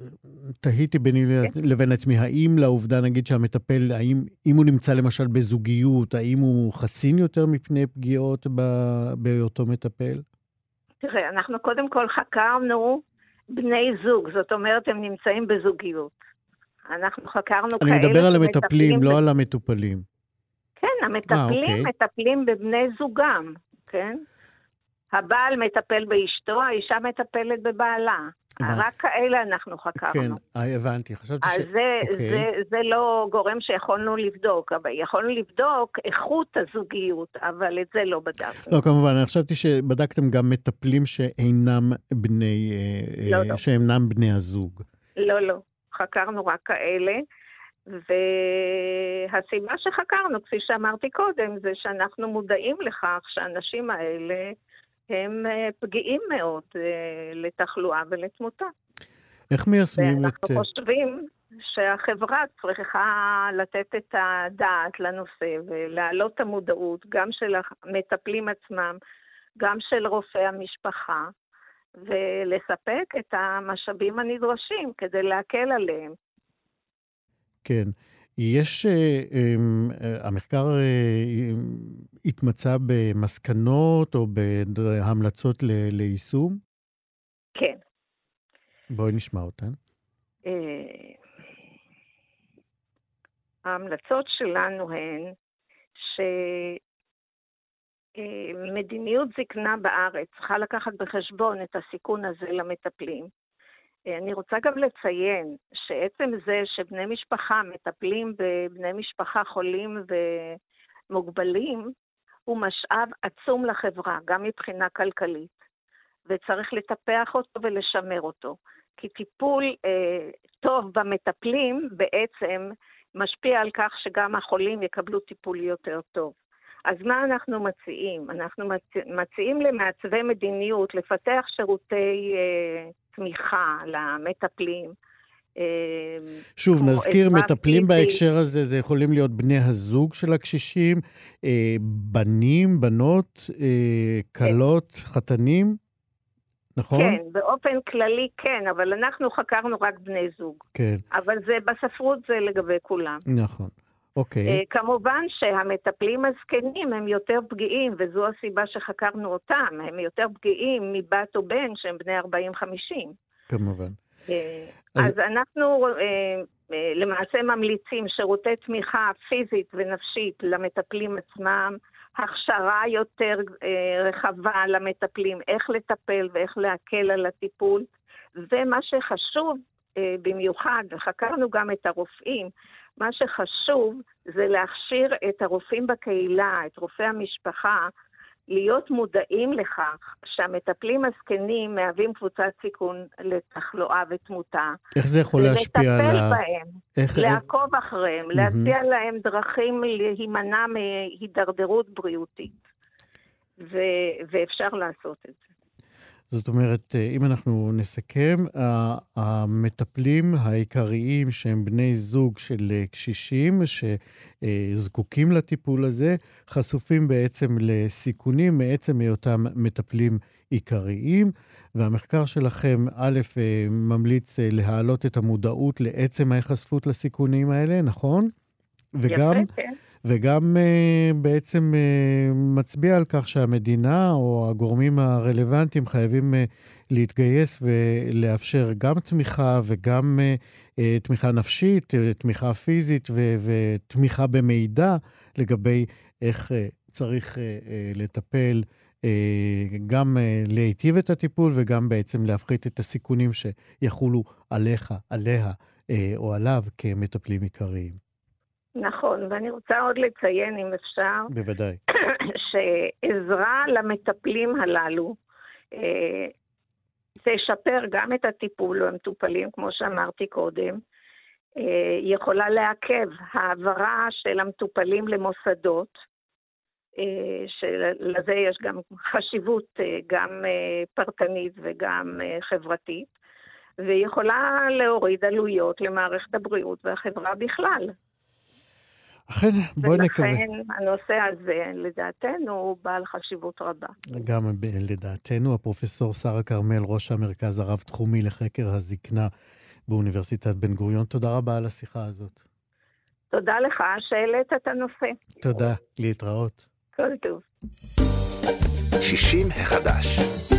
C: תהיתי ביני לבין עצמי, האם לעובדה, נגיד שהמטפל, האם אם הוא נמצא למשל בזוגיות, האם הוא חסין יותר מפני פגיעות ב- בהיותו מטפל?
H: תראה, אנחנו קודם כל חקרנו בני זוג, זאת אומרת, הם נמצאים בזוגיות. אנחנו חקרנו
C: אני
H: כאלה
C: מדבר על המטפלים,
H: ב-
C: לא על המטופלים.
H: כן, המטפלים
C: אוקיי.
H: מטפלים בבני זוגם, כן? הבעל מטפל באשתו, האישה מטפלת בבעלה. רק כאלה אנחנו
C: כן,
H: חקרנו.
C: אה, הבנתי. חשבתי ש...
H: אז זה,
C: אוקיי.
H: זה, זה לא גורם שיכולנו לבדוק, אבל יכולנו לבדוק איכות הזוגיות, אבל את זה לא בדקנו.
C: לא, כמובן, אני חשבתי שבדקתם גם מטפלים שאינם בני, אה,
H: לא,
C: אה,
H: לא.
C: שאינם בני הזוג.
H: לא, לא, חקרנו רק כאלה. והסיבה שחקרנו, כפי שאמרתי קודם, זה שאנחנו מודעים לכך שהאנשים האלה הם אה, פגיעים מאוד אה, לתחלואה ולתמותה.
C: איך מיישמים
H: ואנחנו
C: את... אה,
H: חושבים שהחברה צריכה לתת את הדעת לנושא ולהעלות את המודעות, גם של המטפלים עצמם, גם של רופאי המשפחה, ולספק את המשאבים הנדרשים כדי להקל עליהם.
C: כן. יש, אה, אמ, אה, המחקר אה, התמצא במסקנות או בהמלצות ליישום?
H: כן.
C: בואי נשמע אותן.
H: ההמלצות שלנו הן שמדיניות זקנה בארץ צריכה לקחת בחשבון את הסיכון הזה למטפלים. אה, אני רוצה גם לציין שעצם זה שבני משפחה מטפלים בבני משפחה חולים ומוגבלים, הוא משאב עצום לחברה, גם מבחינה כלכלית, וצריך לטפח אותו ולשמר אותו. כי טיפול אה, טוב במטפלים בעצם משפיע על כך שגם החולים יקבלו טיפול יותר טוב. אז מה אנחנו מציעים? אנחנו מצ... מציעים למעצבי מדיניות לפתח שירותי אה, תמיכה למטפלים. אה,
C: שוב, נזכיר, מטפלים
H: פיזית.
C: בהקשר הזה, זה יכולים להיות בני הזוג של הקשישים, אה, בנים, בנות, אה, כלות, חתנים, נכון?
H: כן, באופן כללי כן, אבל אנחנו חקרנו רק בני זוג.
C: כן,
H: אבל זה בספרות זה לגבי כולם.
C: נכון. אוקיי.
H: אה, כמובן שהמטפלים הזקנים הם יותר פגיעים, וזו הסיבה שחקרנו אותם. הם יותר פגיעים מבת או בן שהם בני 40-50.
C: כמובן.
H: אה,
C: אז-
H: אז אנחנו אה, למעשה ממליצים שירותי תמיכה פיזית ונפשית למטפלים עצמם, הכשרה יותר רחבה למטפלים, איך לטפל ואיך להקל על הטיפול. ומה שחשוב במיוחד, וחקרנו גם את הרופאים, מה שחשוב זה להכשיר את הרופאים בקהילה, את רופאי המשפחה, להיות מודעים לכך שהמטפלים הזקנים מהווים קבוצת סיכון לתחלואה ותמותה.
C: איך זה יכול להשפיע על ה...
H: בהם,
C: איך...
H: לעקוב אחריהם, להציע להם דרכים להימנע מהידרדרות בריאותית. ו- ואפשר לעשות את זה.
C: זאת אומרת, אה, אם אנחנו נסכם, המטפלים העיקריים שהם בני זוג של אה, קשישים שזקוקים לטיפול הזה, חשופים בעצם לסיכונים מעצם היותם מטפלים עיקריים, והמחקר שלכם, א', אה, ממליץ אה, להעלות את המודעות לעצם ההיחשפות לסיכונים האלה, נכון? וגם...
H: יפה, כן.
C: וגם uh, בעצם uh, מצביע על כך שהמדינה או הגורמים הרלוונטיים חייבים uh, להתגייס ולאפשר גם תמיכה וגם אה, תמיכה נפשית, אה, תמיכה פיזית ו- ותמיכה במידע לגבי איך אה, צריך אה, אה, לטפל, אה, גם אה, להיטיב את הטיפול וגם בעצם להפחית את הסיכונים שיחולו עליך, עליה אה, או עליו כמטפלים עיקריים.
H: נכון, ואני רוצה עוד לציין, אם אפשר,
C: בוודאי.
H: שעזרה למטפלים הללו אה, תשפר גם את הטיפול למטופלים, כמו שאמרתי קודם, אה, יכולה לעכב העברה של המטופלים למוסדות, אה, שלזה יש גם חשיבות אה, גם אה, פרטנית וגם אה, חברתית, ויכולה להוריד עלויות למערכת הבריאות והחברה בכלל.
C: אכן, בואי נקווה.
H: ולכן הנושא הזה, לדעתנו, הוא בעל חשיבות רבה.
C: גם לדעתנו, הפרופסור שרה כרמל, ראש המרכז הרב-תחומי לחקר הזקנה באוניברסיטת בן גוריון, תודה רבה על השיחה הזאת.
H: תודה לך שהעלית את הנושא.
C: תודה, להתראות.
H: כל טוב.
B: 60 החדש.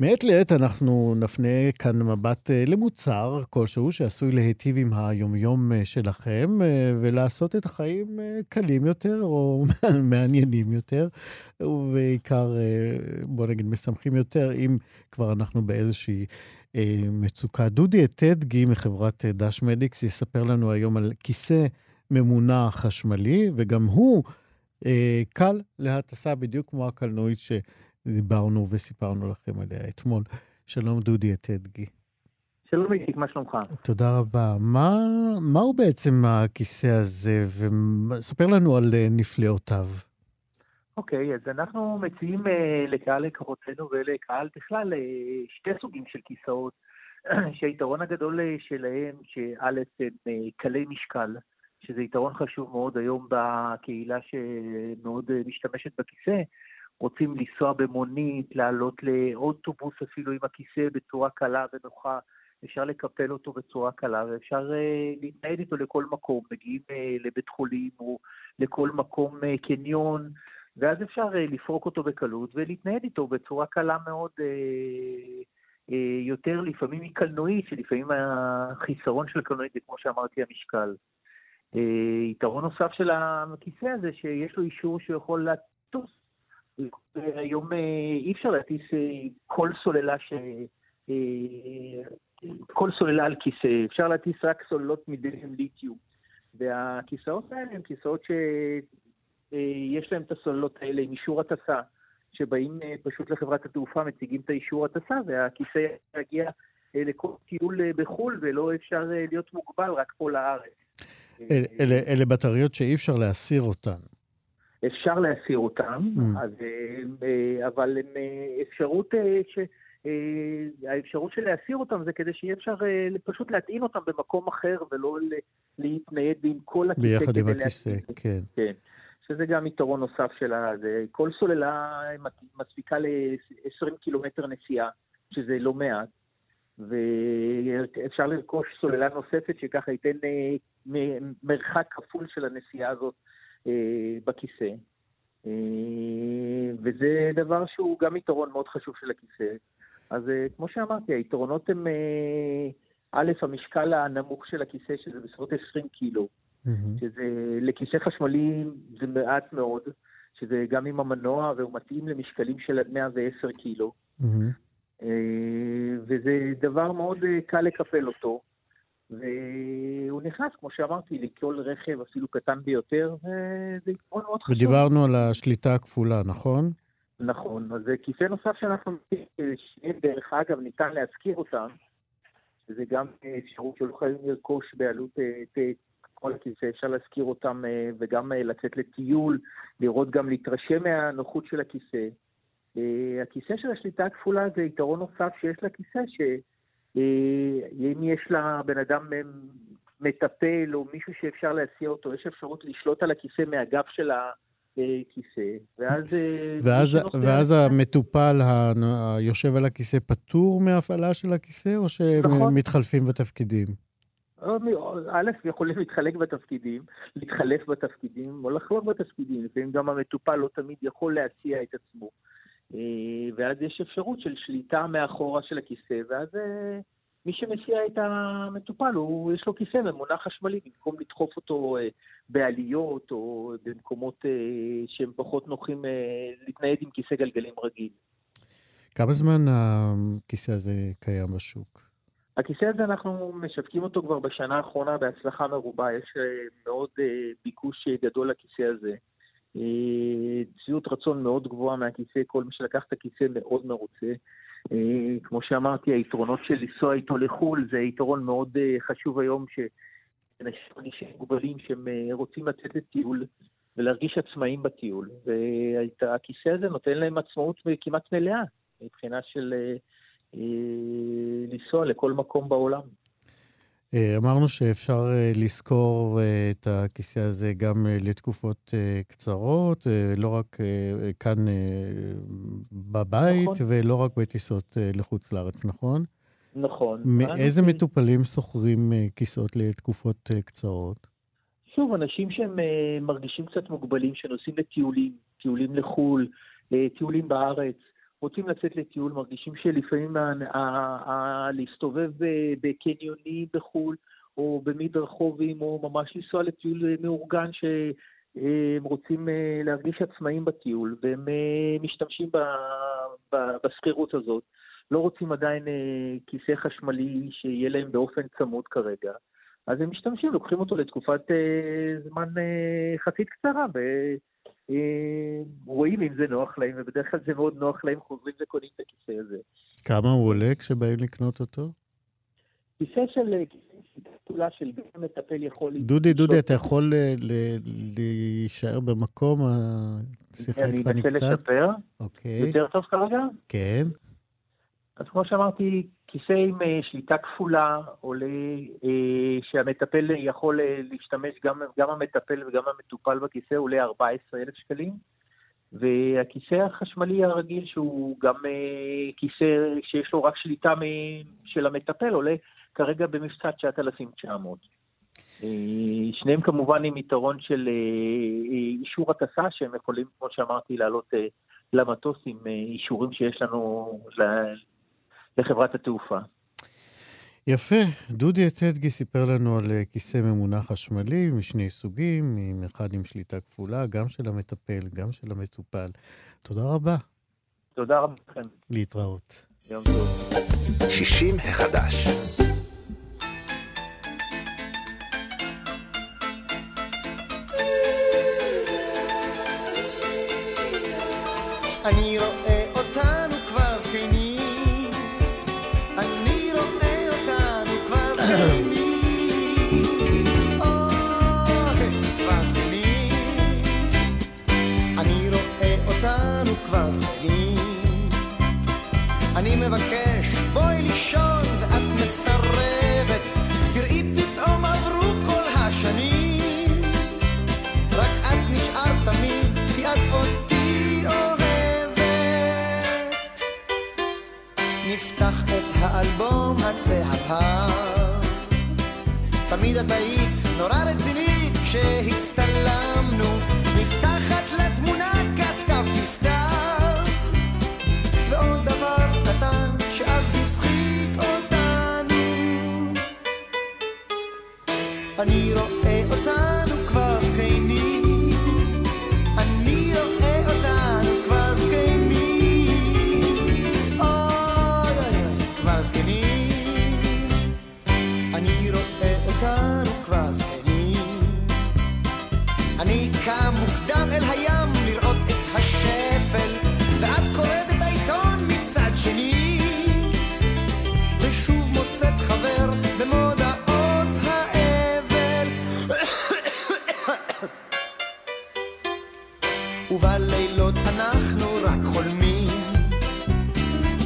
C: מעת לעת אנחנו נפנה כאן מבט אה, למוצר כלשהו שעשוי להיטיב עם היומיום אה, שלכם אה, ולעשות את החיים קלים יותר או מעניינים יותר, ובעיקר, בוא נגיד, משמחים יותר, אם כבר אנחנו באיזושהי מצוקה. דודי אטדגי מחברת דש מדיקס יספר לנו היום על כיסא ממונע חשמלי, וגם הוא קל להטסה בדיוק כמו הקלנועית שדיברנו וסיפרנו לכם עליה אתמול. שלום דודי אטדגי.
I: שלום איציק, מה שלומך?
C: תודה רבה. מה, מהו בעצם הכיסא הזה, וספר לנו על אה, נפלאותיו.
I: אוקיי, אז אנחנו מציעים אה, לקהל לקוחותינו ולקהל בכלל אה, שתי סוגים של כיסאות, שהיתרון הגדול אה, שלהם, שא' הם אה, קלי משקל, שזה יתרון חשוב מאוד היום בקהילה שמאוד אה, משתמשת בכיסא. רוצים לנסוע במונית, לעלות לאוטובוס אפילו עם הכיסא בצורה קלה ונוחה. אפשר לקפל אותו בצורה קלה ואפשר uh, להתנהל איתו לכל מקום. מגיעים uh, לבית חולים או לכל מקום uh, קניון, ואז אפשר uh, לפרוק אותו בקלות ולהתנהל איתו בצורה קלה מאוד, uh, יותר לפעמים מקלנועית, שלפעמים החיסרון של הקלנועית זה כמו שאמרתי המשקל. יתרון נוסף של הכיסא הזה שיש לו אישור שהוא יכול לטוס. היום uh, אי אפשר להטיס uh, כל סוללה ש... Uh, כל סוללה על כיסא, אפשר להטיס רק סוללות מדגם ליתיום. והכיסאות האלה הם כיסאות שיש להם את הסוללות האלה עם אישור הטסה, שבאים אה, פשוט לחברת התעופה, מציגים את האישור הטסה, והכיסא יגיע אה, לכל טיול אה, בחו"ל, ולא אפשר להיות מוגבל רק פה לארץ.
C: אלה, אלה, אלה בטריות שאי אפשר להסיר אותן.
I: אפשר להסיר אותן,
C: Mm.
I: אז, אבל הם אפשרות ש... אה, האפשרות של להסיר אותם זה כדי שיהיה אפשר אה, פשוט להטעין אותם במקום אחר ולא להתנייד עם כל הכיסא.
C: ביחד עם הכיסא. כן.
I: כן. שזה גם יתרון נוסף שלה. זה, כל סוללה מספיקה ל-20 קילומטר נסיעה, שזה לא מעט. ואפשר לרכוש סוללה נוספת שככה ייתן אה, מרחק כפול של הנסיעה הזאת אה, בכיסא. אה, וזה דבר שהוא גם יתרון מאוד חשוב של הכיסא. אז אה, כמו שאמרתי, היתרונות הם, אה, א', המשקל הנמוך של הכיסא, שזה בסביבות 20 קילו. שזה לכיסא חשמלי זה מעט מאוד, שזה גם עם המנוע, והוא מתאים למשקלים של עד 110 קילו. אה, וזה דבר מאוד אה, קל לקפל אותו. והוא נכנס, כמו שאמרתי, לכל רכב, אפילו קטן ביותר, וזה יתרון מאוד חשוב.
C: ודיברנו על השליטה הכפולה, נכון?
I: נכון, אז כיסא נוסף שאנחנו, שניהם דרך אגב ניתן להשכיר אותם, שזה גם אפשרות שלא חייבים לרכוש בעלות אה, אה, כל הכיסא, אפשר להשכיר אותם אה, וגם לצאת לטיול, לראות גם, להתרשם מהנוחות של הכיסא. הכיסא של השליטה הכפולה זה יתרון נוסף שיש לכיסא, שאם יש לבן אדם אה, מטפל או מישהו שאפשר להסיע אותו, יש אפשרות לשלוט על הכיסא מהגב של הכיסא, ואז... אה,
C: ואז, ואז המטופל ה- היושב על הכיסא פטור מהפעלה של הכיסא, או שהם
I: נכון.
C: מתחלפים בתפקידים?
I: א', יכולים להתחלק בתפקידים, להתחלף בתפקידים, או לחלוק בתפקידים. לפעמים גם המטופל לא תמיד יכול להציע את עצמו. אה, ואז יש אפשרות של שליטה מאחורה של הכיסא, ואז אה, מי שמסיע את המטופל, הוא, יש לו כיסא ממונע חשמלי, במקום לדחוף אותו אה, בעליות או במקומות שהם פחות נוחים להתנייד עם כיסא גלגלים רגיל.
C: כמה זמן הכיסא הזה קיים בשוק?
I: הכיסא הזה, אנחנו משווקים אותו כבר בשנה האחרונה בהצלחה מרובה. יש מאוד ביקוש גדול לכיסא הזה. אה, ציות רצון מאוד גבוהה מהכיסא, כל מי שלקח את הכיסא מאוד מרוצה. כמו שאמרתי, היתרונות של לנסוע איתו לחו"ל זה יתרון מאוד חשוב היום, שאנשים מוגבלים שהם רוצים לצאת לטיול ולהרגיש עצמאים בטיול. והכיסא הזה נותן להם עצמאות כמעט מלאה מבחינה של אה, לנסוע לכל מקום בעולם.
C: אה, אמרנו שאפשר אה, לשכור את הכיסא הזה גם לתקופות קצרות, לא רק כאן בבית נכון. ולא רק בטיסות לחוץ לארץ, נכון?
I: נכון.
C: מאיזה אני... מטופלים שוכרים כיסאות לתקופות קצרות?
I: שוב, אנשים שהם מרגישים קצת מוגבלים, שנוסעים לטיולים, טיולים לחו"ל, טיולים בארץ, רוצים לצאת לטיול, מרגישים שלפעמים להסתובב בקניונים בחו"ל, או במדרחובים, או ממש לנסוע לטיול מאורגן שהם רוצים אה, להרגיש עצמאים בטיול, והם אה, משתמשים בשכירות הזאת. לא רוצים עדיין אה, כיסא חשמלי שיהיה להם באופן צמוד כרגע. אז הם משתמשים, לוקחים אותו לתקופת זמן חצית קצרה, אה, רואים אם זה נוח להם, ובדרך כלל זה מאוד נוח להם, חוזרים וקונים את הכיסא הזה.
C: כמה הוא עולה כשבאים לקנות אותו?
I: כיסא של כפולה של גם מטפל יכול...
C: דודי, דודי, אתה יכול אה, להישאר במקום? השיחה איתך נקטעת?
I: אני אנסה לשפר.
C: אוקיי.
I: יותר טוב כרגע?
C: כן.
I: אז כמו שאמרתי, כיסא עם אה, שליטה כפולה עולה, אה, שהמטפל יכול אה, להשתמש, גם, גם המטפל וגם המטופל בכיסא עולה 14,000 שקלים. והכיסא החשמלי הרגיל, שהוא גם כיסא שיש לו רק שליטה של המטפל, עולה כרגע במבצע 9,900. שניהם כמובן עם יתרון של אישור הטסה, שהם יכולים, כמו שאמרתי, לעלות למטוס עם אישורים שיש לנו לחברת התעופה.
C: יפה. דודי אטדגי סיפר לנו על אה, כיסא ממונע חשמלי משני סוגים, עם אחד עם שליטה כפולה, גם של המטפל, גם של המטופל. תודה רבה.
I: תודה רבה לכם.
C: להתראות.
I: יום טוב.
B: 60 החדש.
J: מבקש, בואי לישון ואת מסרבת, תראי פתאום עברו כל השנים, רק את נשארת תמיד, כי את אותי אוהבת. נפתח את האלבום הצהבהב, תמיד את היית ובלילות אנחנו רק חולמים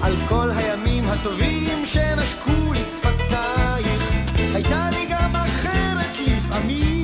J: על כל הימים הטובים שנשקו לשפתייך. הייתה לי גם אחרת לפעמים,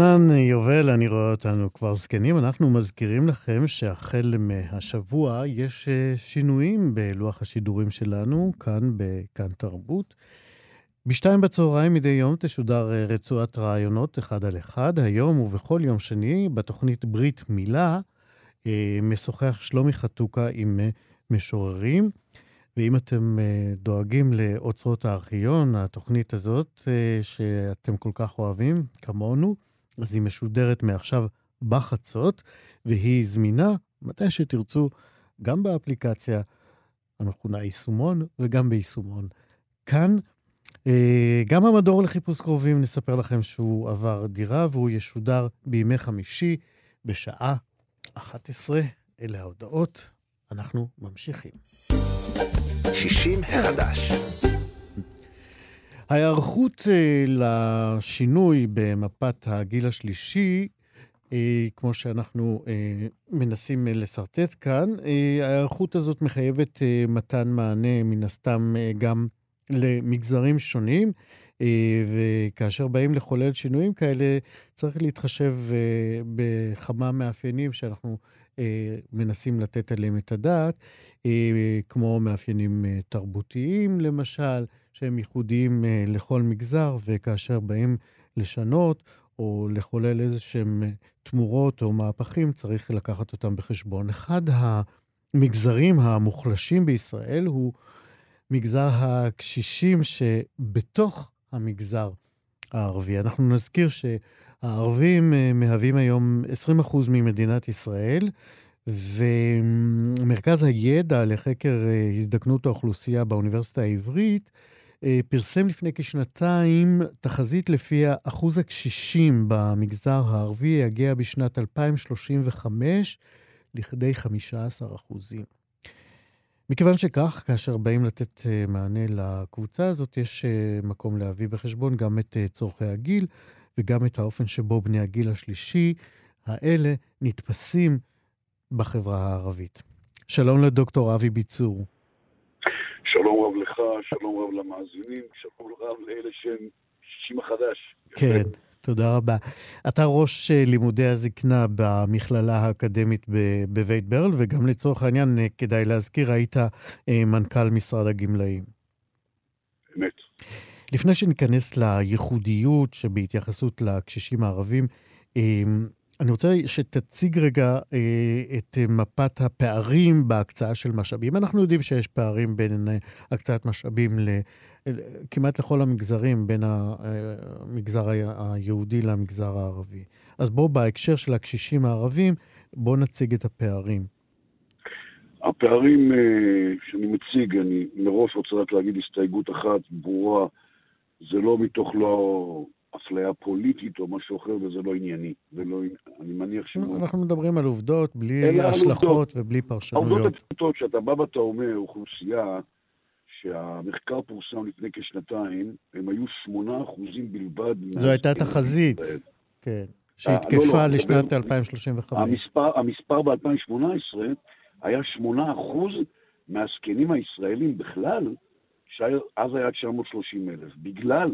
C: חנן יובל, אני רואה אותנו כבר זקנים. אנחנו מזכירים לכם שהחל מהשבוע יש אה, שינויים בלוח השידורים שלנו, כאן בכאן תרבות. בשתיים בצהריים מדי יום תשודר אה, רצועת רעיונות אחד על אחד. היום ובכל יום שני, בתוכנית ברית מילה, אה, משוחח שלומי חתוקה עם אה, משוררים. ואם אתם אה, דואגים לאוצרות הארכיון, התוכנית הזאת, אה, שאתם כל כך אוהבים, כמונו, אז היא משודרת מעכשיו בחצות, והיא זמינה מתי שתרצו, גם באפליקציה המכונה יישומון וגם ביישומון. כאן, אה, גם המדור לחיפוש קרובים, נספר לכם שהוא עבר דירה והוא ישודר בימי חמישי בשעה 11. אלה ההודעות, אנחנו ממשיכים.
B: 60 החדש.
C: ההיערכות אה, לשינוי במפת הגיל השלישי, אה, כמו שאנחנו אה, מנסים לשרטט כאן, ההיערכות הזאת מחייבת מתן מענה, מן הסתם, גם למגזרים שונים, וכאשר באים לחולל שינויים כאלה, צריך להתחשב בכמה מאפיינים שאנחנו מנסים לתת עליהם את הדעת, אה, כמו מאפיינים אה, תרבותיים, למשל, שהם ייחודיים אה, לכל מגזר, וכאשר באים לשנות או לחולל איזה שהם אה, תמורות או מהפכים, צריך לקחת אותם בחשבון. אחד המגזרים המוחלשים בישראל הוא מגזר הקשישים שבתוך המגזר הערבי. אנחנו נזכיר שהערבים אה, מהווים היום 20% ממדינת ישראל, ומרכז הידע לחקר אה, הזדקנות האוכלוסייה באוניברסיטה העברית אה, פרסם לפני כשנתיים תחזית לפיה אחוז הקשישים במגזר הערבי יגיע בשנת 2035 לכדי 15 אחוזים. מכיוון שכך, כאשר באים לתת מענה לקבוצה הזאת, יש מקום להביא בחשבון גם את צורכי הגיל וגם את האופן שבו בני הגיל השלישי האלה נתפסים בחברה הערבית. שלום לדוקטור אבי ביצור.
K: שלום רב לך, שלום רב למאזינים, שלום רב לאלה שהם שישים החדש.
C: כן, תודה רבה. אתה ראש אה, לימודי הזקנה במכללה האקדמית בבית ברל, וגם לצורך העניין, אה, כדאי להזכיר, היית אה, מנכ"ל משרד הגמלאים.
K: אמת.
C: לפני שניכנס לייחודיות שבהתייחסות לקשישים הערבים, אה, אני רוצה שתציג רגע אה, את אה, מפת הפערים בהקצאה של משאבים. אנחנו יודעים שיש פערים בין אה, הקצאת משאבים ל, אה, כמעט לכל המגזרים, בין המגזר ה- היהודי למגזר הערבי. אז בואו, בהקשר של הקשישים הערבים, בואו נציג את הפערים.
K: הפערים אה, שאני מציג, אני מראש רוצה רק להגיד הסתייגות אחת ברורה, זה לא מתוך לא אפליה פוליטית או משהו אחר, וזה לא ענייני. ולא, אני מניח ש...
C: אנחנו מדברים על עובדות, בלי השלכות
K: עובדות.
C: ובלי
K: העובדות
C: פרשנויות.
K: הפשוטות, שאתה בא ואתה אומר, אוכלוסייה שהמחקר פורסם לפני כשנתיים, הם היו 8% בלבד.
C: זו הייתה תחזית. כן,
K: אה,
C: שהתקפה
K: לא, לא,
C: לשנת
K: מדבר-
C: 2035.
K: המספר, המספר ב-2018 היה 8% מהזקנים הישראלים בכלל, שאז היה 930 אלף. בגלל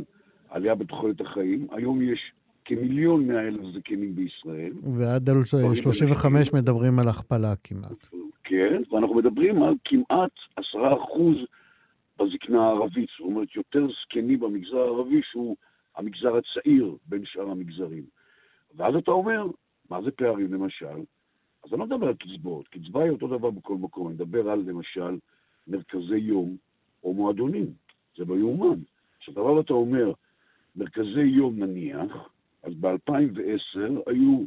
K: עלייה בתוחלת החיים, היום יש כמיליון מאה אלף זקנים בישראל,
C: ועד על 35 מדברים על הכפלה כמעט.
K: כן, ואנחנו מדברים על כמעט 10% בזקנה הערבית, זאת אומרת יותר זקנים במגזר הערבי שהוא המגזר הצעיר בין שאר המגזרים. ואז אתה אומר, מה זה פערים למשל? אז אני לא מדבר על קצבאות, קצבה היא אותו דבר בכל מקום, אני מדבר על למשל מרכזי יום או מועדונים, זה לא יאומן. כשאתה בא ואתה אומר, מרכזי יום נניח, אז ב-2010 היו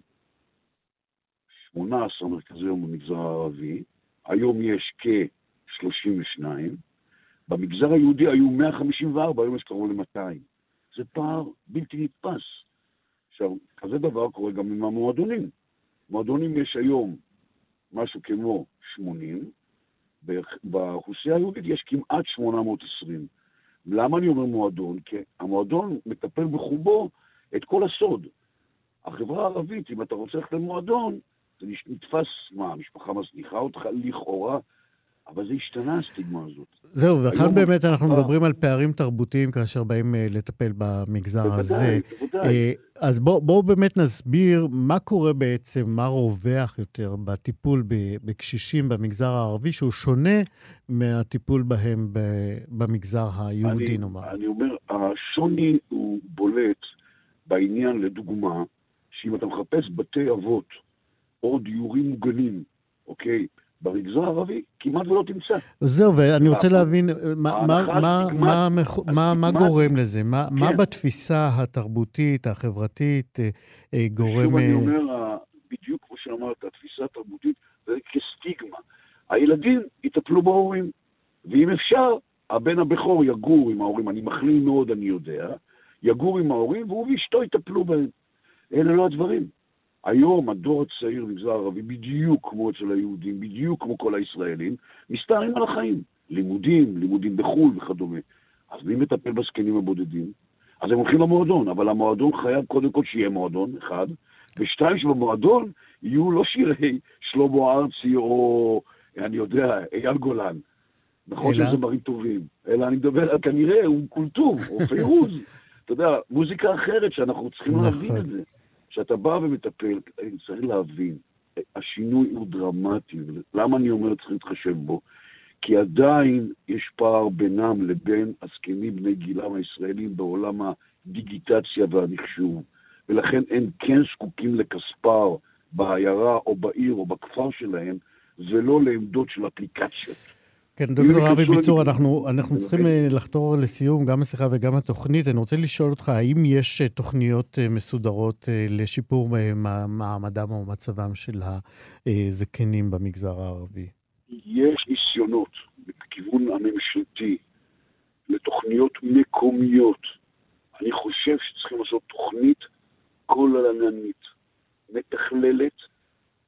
K: 18 מרכזי יום במגזר הערבי, היום יש כ-32, במגזר היהודי היו 154, היום יש קרוב ל-200. זה פער בלתי נתפס. עכשיו, כזה דבר קורה גם עם המועדונים. מועדונים יש היום משהו כמו 80, באוכלוסייה היהודית יש כמעט 820. למה אני אומר מועדון? כי המועדון מטפל בחובו את כל הסוד. החברה הערבית, אם אתה רוצה ללכת למועדון, זה נתפס, מה, המשפחה מזניחה אותך לכאורה, אבל זה השתנה, הסטיגמה הזאת.
C: זהו, וכאן באמת אנחנו
K: המשפחה-
C: מדברים על פערים תרבותיים כאשר באים אה, לטפל במגזר
K: בוודאי,
C: הזה.
K: בוודאי.
C: אה, אז בואו בוא באמת נסביר מה קורה בעצם, מה רווח יותר בטיפול בקשישים במגזר הערבי, שהוא שונה מהטיפול בהם במגזר היהודי,
K: אני,
C: נאמר.
K: אני אומר, השוני הוא בולט בעניין, לדוגמה, שאם אתה מחפש בתי אבות או דיורים מוגנים, אוקיי, במגזר הערבי, כמעט ולא תמצא.
C: זהו, ואני רוצה להבין מה- גורם לזה? מה
K: כן.
C: בתפיסה התרבותית, החברתית, אה, אה, גורם...
K: שוב אני
C: אה,
K: אומר, בדיוק כמו שאמרת, התפיסה התרבותית זה כסטיגמה. הילדים יטפלו בהורים, ואם אפשר, הבן הבכור יגור עם ההורים, אני מכליל מאוד, אני יודע, יגור עם ההורים, והוא ואשתו יטפלו בהם. אלה לא הדברים. היום הדור הצעיר במגזר הערבי, בדיוק כמו אצל היהודים, בדיוק כמו כל הישראלים, מסתערים על החיים. לימודים, לימודים בחו"ל וכדומה. אז מי מטפל בזקנים הבודדים? אז הם הולכים למועדון, אבל המועדון חייב קודם כל שיהיה מועדון, אחד, ושתיים, שבמועדון יהיו לא שירי שלמה ארצי או, אני יודע, אייל גולן. נכון
C: אלא?
K: שזה דברים טובים, אלא אני מדבר על כנראה אום כולתום או פיירוז. אתה יודע, מוזיקה אחרת שאנחנו צריכים
C: נכון.
K: להבין את זה. כשאתה בא ומטפל, צריך להבין, השינוי הוא דרמטי. למה אני אומר צריך להתחשב בו? כי עדיין יש פער בינם לבין הזקנים בני גילם הישראלים בעולם הדיגיטציה והמחשוב, ולכן הם כן זקוקים לכספר בעיירה או בעיר או בכפר שלהם, ולא לעמדות של אפליקציות.
C: כן, דוקטור אבי ביצור. אנחנו, אנחנו
K: ולכן-
C: צריכים אה, לחתור לסיום גם השיחה וגם התוכנית. אני רוצה לשאול אותך, האם יש אה, תוכניות אה, מסודרות לשיפור מע- מעמדם או מצבם של הזקנים במגזר הערבי?
K: יש ניסיונות בכיוון הממשלתי לתוכניות מקומיות. אני חושב שצריכים לעשות תוכנית כוללנית, מתכללת,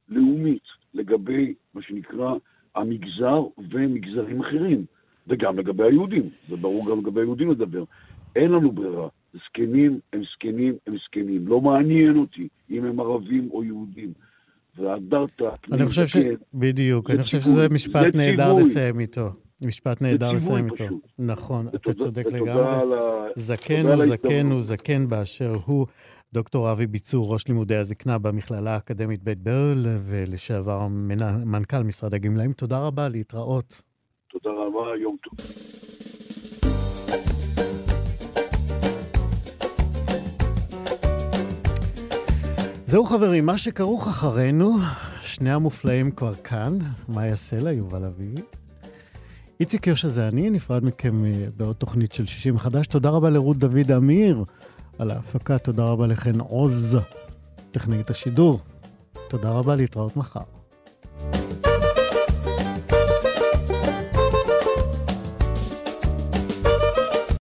K: לאומית, לגבי מה שנקרא המגזר ומגזרים אחרים, וגם לגבי היהודים, זה ברור גם לגבי היהודים לדבר. אין לנו ברירה, זקנים הם זקנים הם זקנים, לא מעניין אותי אם הם ערבים או יהודים. והדרת
C: אני חושב ש... בדיוק, אני חושב שזה
K: זה
C: משפט נהדר. לסיים איתו. משפט נהדר לסיים איתו.
K: פשוט.
C: נכון, אתה צודק לגמרי. זקן הוא זקן. הוא זקן באשר הוא. דוקטור אבי ביצור, ראש לימודי הזקנה במכללה האקדמית בית ברל, ולשעבר מנ- מנכ"ל משרד הגמלאים, תודה רבה, להתראות.
K: תודה רבה, יום טוב.
C: זהו חברים, מה שכרוך אחרינו, שני המופלאים כבר כאן, מאיה סלע, יובל אביבי. איציק יושע זה אני, נפרד מכם אה, בעוד תוכנית של 60 חדש. תודה רבה לרות דוד אמיר על ההפקה, תודה רבה לחן עוז, טכנאית השידור. תודה רבה, להתראות מחר.